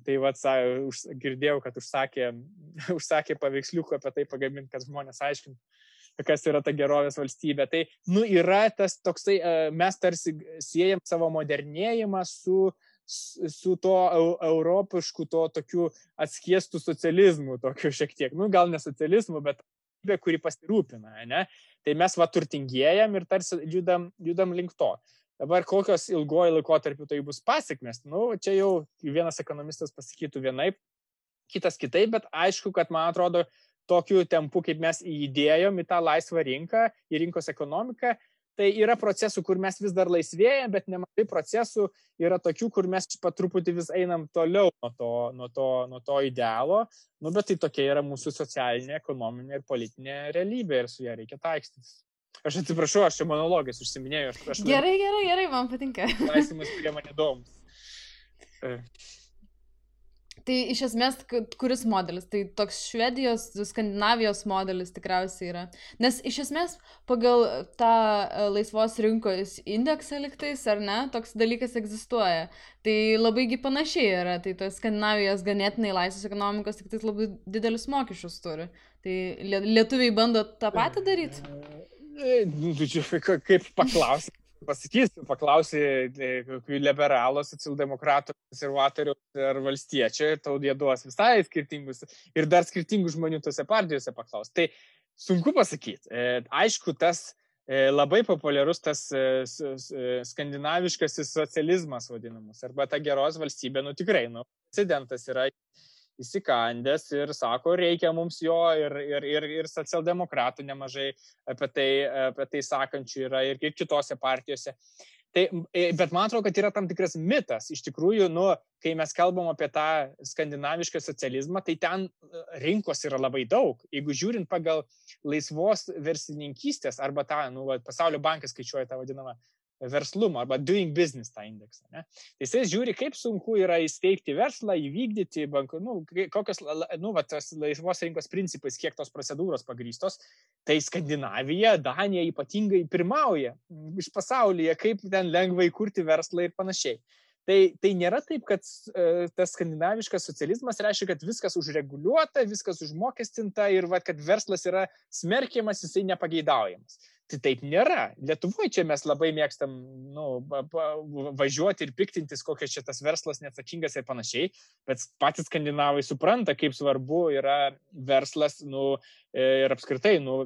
tai vat, už, girdėjau, kad užsakė, (laughs) užsakė paveiksliukų apie tai pagaminti, kad žmonės aiškintų kas yra ta gerovės valstybė. Tai, nu, yra tas toksai, e, mes tarsi siejam savo modernėjimą su, su to europišku, to tokiu atskiestų socializmu, tokiu šiek tiek, nu, gal ne socializmu, bet kuri pasirūpina, ne? Tai mes va turtingėjam ir tarsi judam, judam link to. Dabar kokios ilgojo laikotarpiu tai bus pasiekmes, nu, čia jau vienas ekonomistas pasakytų vienaip, kitas kitaip, bet aišku, kad man atrodo, tokiu tempu, kaip mes įdėjom į tą laisvą rinką, į rinkos ekonomiką, tai yra procesų, kur mes vis dar laisvėjame, bet nemažai procesų yra tokių, kur mes po truputį vis einam toliau nuo to, nuo to, nuo to idealo, nu, bet tai tokia yra mūsų socialinė, ekonominė ir politinė realybė ir su ją reikia taikstytis. Aš atsiprašau, aš čia monologais užsiminėjau. Aš, aš gerai, gerai, gerai, man patinka. Klausimas, kurie man įdomus. (laughs) Tai iš esmės, kuris modelis? Tai toks Švedijos, Skandinavijos modelis tikriausiai yra. Nes iš esmės pagal tą e, laisvos rinkos indeksą liktais, ar ne, toks dalykas egzistuoja. Tai labaigi panašiai yra. Tai tos Skandinavijos ganėtinai laisvos ekonomikos tik tais labai didelius mokesčius turi. Tai lietuviai bando tą patį daryti? E, nu, kaip paklausti pasakysiu, paklausi kokių liberalų, socialdemokratų, konservatorių ar valstiečio ir tau jie duos visai skirtingus ir dar skirtingų žmonių tose partijose paklaus. Tai sunku pasakyti. E, aišku, tas e, labai populiarus tas e, skandinaviškasis socializmas vadinamas, arba ta geros valstybė, nu tikrai, nu, precedentas yra įsikandęs ir sako, reikia mums jo ir, ir, ir, ir socialdemokratų nemažai apie tai, apie tai sakančių yra ir, ir kitose partijose. Tai, e, bet man atrodo, kad yra tam tikras mitas. Iš tikrųjų, nu, kai mes kalbam apie tą skandinavišką socializmą, tai ten e, rinkos yra labai daug. Jeigu žiūrint pagal laisvos verslininkystės arba tą, nu, pasaulio bankas skaičiuoja tą vadinamą verslumo arba doing business tą indeksą. Ne? Tai jisai žiūri, kaip sunku yra įsteigti verslą, įvykdyti bankų, nu, kokios, nu, va, tas laisvos rinkos principais, kiek tos procedūros pagrystos. Tai Skandinavija, Danija ypatingai pirmauja iš pasaulyje, kaip ten lengvai kurti verslą ir panašiai. Tai, tai nėra taip, kad e, tas skandinaviškas socializmas reiškia, kad viskas užreguliuota, viskas užmokestinta ir va, kad verslas yra smerkiamas, jisai nepageidaujamas. Tai taip nėra. Lietuvoje čia mes labai mėgstam nu, važiuoti ir piktintis, kokias čia tas verslas neatsakingas ir panašiai, bet patys skandinavai supranta, kaip svarbu yra verslas nu, e, ir apskritai nu,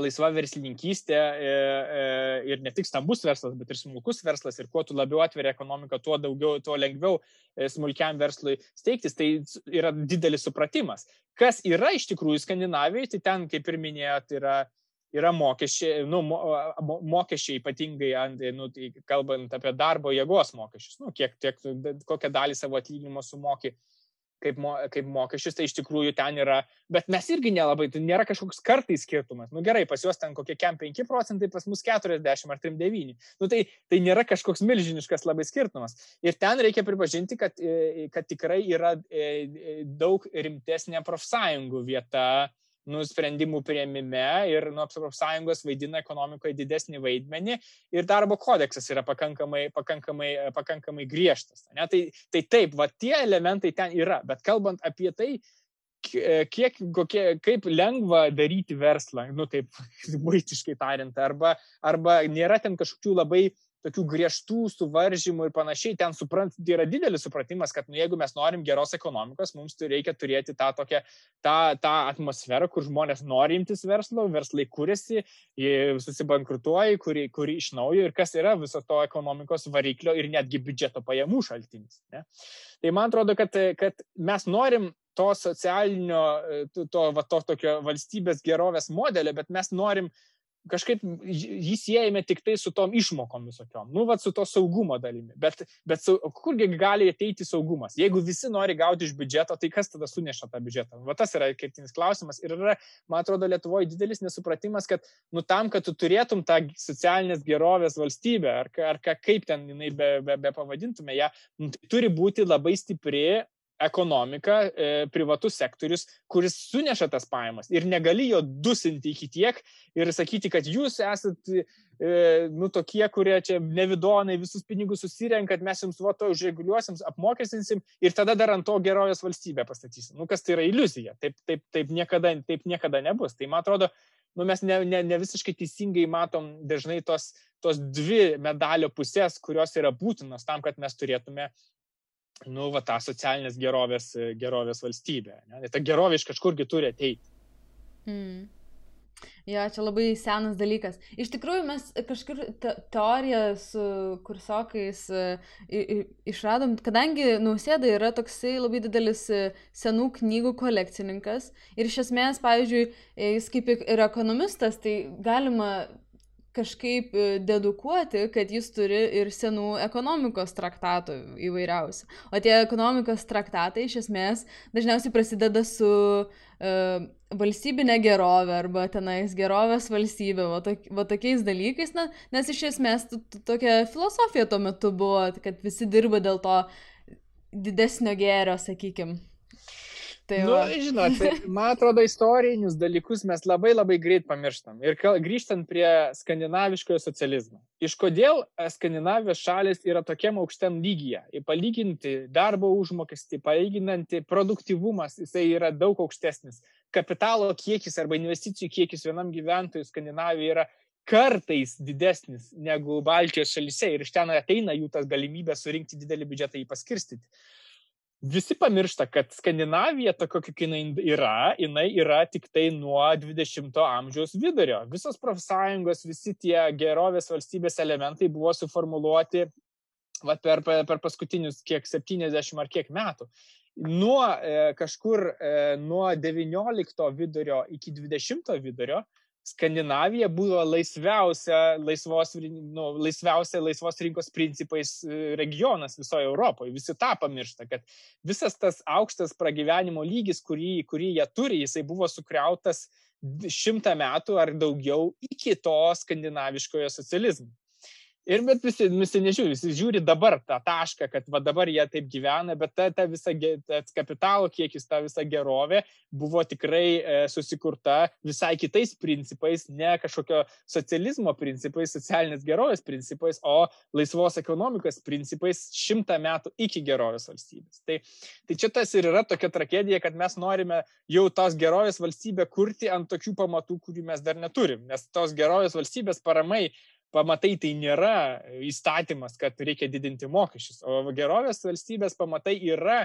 laisva verslininkystė e, e, ir ne tik stambus verslas, bet ir smulkus verslas ir kuo tu labiau atveri ekonomiką, tuo daugiau, tuo lengviau smulkiam verslui steigtis, tai yra didelis supratimas. Kas yra iš tikrųjų Skandinavijoje, tai ten, kaip ir minėjot, yra yra mokesčiai, nu, mokesčiai ypatingai, nu, tai kalbant apie darbo jėgos mokesčius, nu, kiek, tiek, kokią dalį savo atlyginimo sumoki kaip, mo, kaip mokesčius, tai iš tikrųjų ten yra, bet mes irgi nelabai, tai nėra kažkoks kartais skirtumas. Nu gerai, pas juos ten kokie kem 5 procentai, pas mus 40 ar 39. Nu tai, tai nėra kažkoks milžiniškas labai skirtumas. Ir ten reikia pripažinti, kad, e, kad tikrai yra e, e, daug rimtesnė profsąjungų vieta nu, sprendimų prieimime ir nu, profsąjungos vaidina ekonomikoje didesnį vaidmenį ir darbo kodeksas yra pakankamai, pakankamai, pakankamai griežtas. Ne? Tai, tai taip, va tie elementai ten yra, bet kalbant apie tai, kiek, kokie, kaip lengva daryti verslą, nu taip, (laughs) būtiškai tariant, arba, arba nėra ten kažkokių labai tokių griežtų suvaržymų ir panašiai, ten suprant, tai yra didelis supratimas, kad nu, jeigu mes norim geros ekonomikos, mums reikia turėti tą tokią, tą, tą atmosferą, kur žmonės nori imtis verslo, verslai kūrėsi, susibankrutuoja, kuri, kuri iš naujo ir kas yra viso to ekonomikos variklio ir netgi biudžeto pajamų šaltinis. Ne? Tai man atrodo, kad, kad mes norim to socialinio, to, to, to tokio valstybės gerovės modelio, bet mes norim kažkaip jį siejame tik tai su tom išmokom visokiom, nu, va, su to saugumo dalimi. Bet, bet su, kurgi gali ateiti saugumas? Jeigu visi nori gauti iš biudžeto, tai kas tada suneša tą biudžetą? Va, tas yra kertinis klausimas. Ir yra, man atrodo, Lietuvoje didelis nesupratimas, kad, nu, tam, kad tu turėtum tą socialinės gerovės valstybę, ar, ar kaip ten jinai be, be, be pavadintume ją, nu, tai turi būti labai stipri ekonomika, e, privatus sektorius, kuris suneša tas pajamas ir negali jo dusinti iki tiek ir sakyti, kad jūs esat, e, nu, tokie, kurie čia nevidonai visus pinigus susirenkat, mes jums va to užreguliuosim, apmokestinsim ir tada dar ant to gerovės valstybę pastatysim. Nu, kas tai yra iliuzija. Taip, taip, taip, niekada, taip niekada nebus. Tai man atrodo, nu, mes ne, ne, ne visiškai teisingai matom dažnai tos, tos dvi medalio pusės, kurios yra būtinos tam, kad mes turėtume nu, va, tą socialinės gerovės, gerovės valstybę. Ne? Ta gerovė iš kažkurgi turi ateiti. Mm. Jo, čia labai senas dalykas. Iš tikrųjų, mes kažkur te teoriją su kursokais išradom, kadangi Nausėda yra toksai labai didelis senų knygų kolekcininkas ir iš esmės, pavyzdžiui, jis kaip ir ekonomistas, tai galima kažkaip e, dedukuoti, kad jis turi ir senų ekonomikos traktatų įvairiausių. O tie ekonomikos traktatai iš esmės dažniausiai prasideda su uh, valstybinė gerovė arba tenais gerovės valstybė, va, tok, va tokiais dalykais, na, nes iš esmės tokia filosofija tuo metu buvo, kad visi dirba dėl to didesnio gėrio, sakykime. Tai nu, žinot, tai, (laughs) man atrodo, istorinius dalykus mes labai labai greit pamirštam. Ir grįžtant prie skandinaviškojo socializmo. Iš kodėl e, Skandinavijos šalis yra tokiam aukštam lygyje? Palyginti darbo užmokestį, palyginanti produktivumas, jisai yra daug aukštesnis. Kapitalo kiekis arba investicijų kiekis vienam gyventojui Skandinavijoje yra kartais didesnis negu Baltijos šalyse ir iš ten ateina jų tas galimybė surinkti didelį biudžetą jį paskirstyti. Visi pamiršta, kad Skandinavija, tokia kokia jinai yra, jinai yra tik tai nuo 20-ojo amžiaus vidurio. Visos profsąjungos, visi tie gerovės valstybės elementai buvo suformuluoti va, per, per paskutinius kiek 70 ar kiek metų. Nuo e, kažkur e, nuo 19 vidurio iki 20 vidurio Skandinavija buvo laisviausia laisvos, nu, laisviausia laisvos rinkos principais e, regionas visoje Europoje. Visi tą pamiršta, kad visas tas aukštas pragyvenimo lygis, kurį, kurį jie turi, jisai buvo sukriautas šimtą metų ar daugiau iki to skandinaviškojo socializmo. Ir bet visi, visi nežiūri, visi žiūri dabar tą tašką, kad va dabar jie taip gyvena, bet ta, ta visa tas kapitalo kiekis, ta visa gerovė buvo tikrai e, susikurta visai kitais principais, ne kažkokio socializmo principais, socialinės gerovės principais, o laisvos ekonomikos principais šimtą metų iki gerovės valstybės. Tai, tai čia tas ir yra tokia tragedija, kad mes norime jau tos gerovės valstybę kurti ant tokių pamatų, kurių mes dar neturim, nes tos gerovės valstybės paramai pamatai tai nėra įstatymas, kad reikia didinti mokesčius, o gerovės valstybės pamatai yra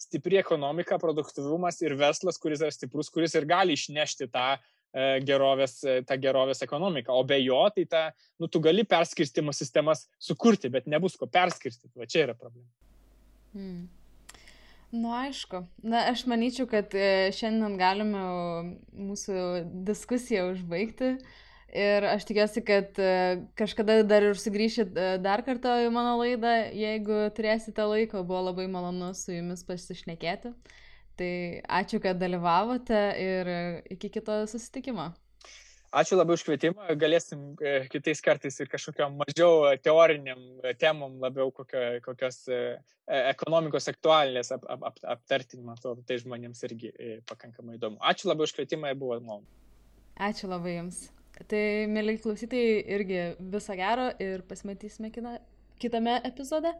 stipri ekonomika, produktivumas ir verslas, kuris yra stiprus, kuris ir gali išnešti tą e, gerovės, e, tą gerovės ekonomiką. O be jo, tai ta, nu, tu gali perskirstimo sistemas sukurti, bet nebus ko perskirstyti. Va čia yra problema. Hmm. Nu, aišku. Na, aš manyčiau, kad e, šiandien galime mūsų diskusiją užbaigti. Uh, Ir aš tikiuosi, kad e, kažkada dar ir sugrįšit e, dar kartą į mano laidą, jeigu turėsite laiko, buvo labai malonu su jumis pasišnekėti. Tai ačiū, kad dalyvavote ir iki kito susitikimo. Ačiū labai už kvietimą. Galėsim e, kitais kartais ir kažkokiam mažiau teoriniam temom, labiau kokio, kokios ekonomikos aktualinės ap, ap, ap, aptarti, man atrodo, tai žmonėms irgi pakankamai įdomu. Ačiū labai už kvietimą ir buvo malonu. Ačiū labai Jums. Tai, mėly klausytojai, irgi viso gero ir pasimatysime kitame epizode.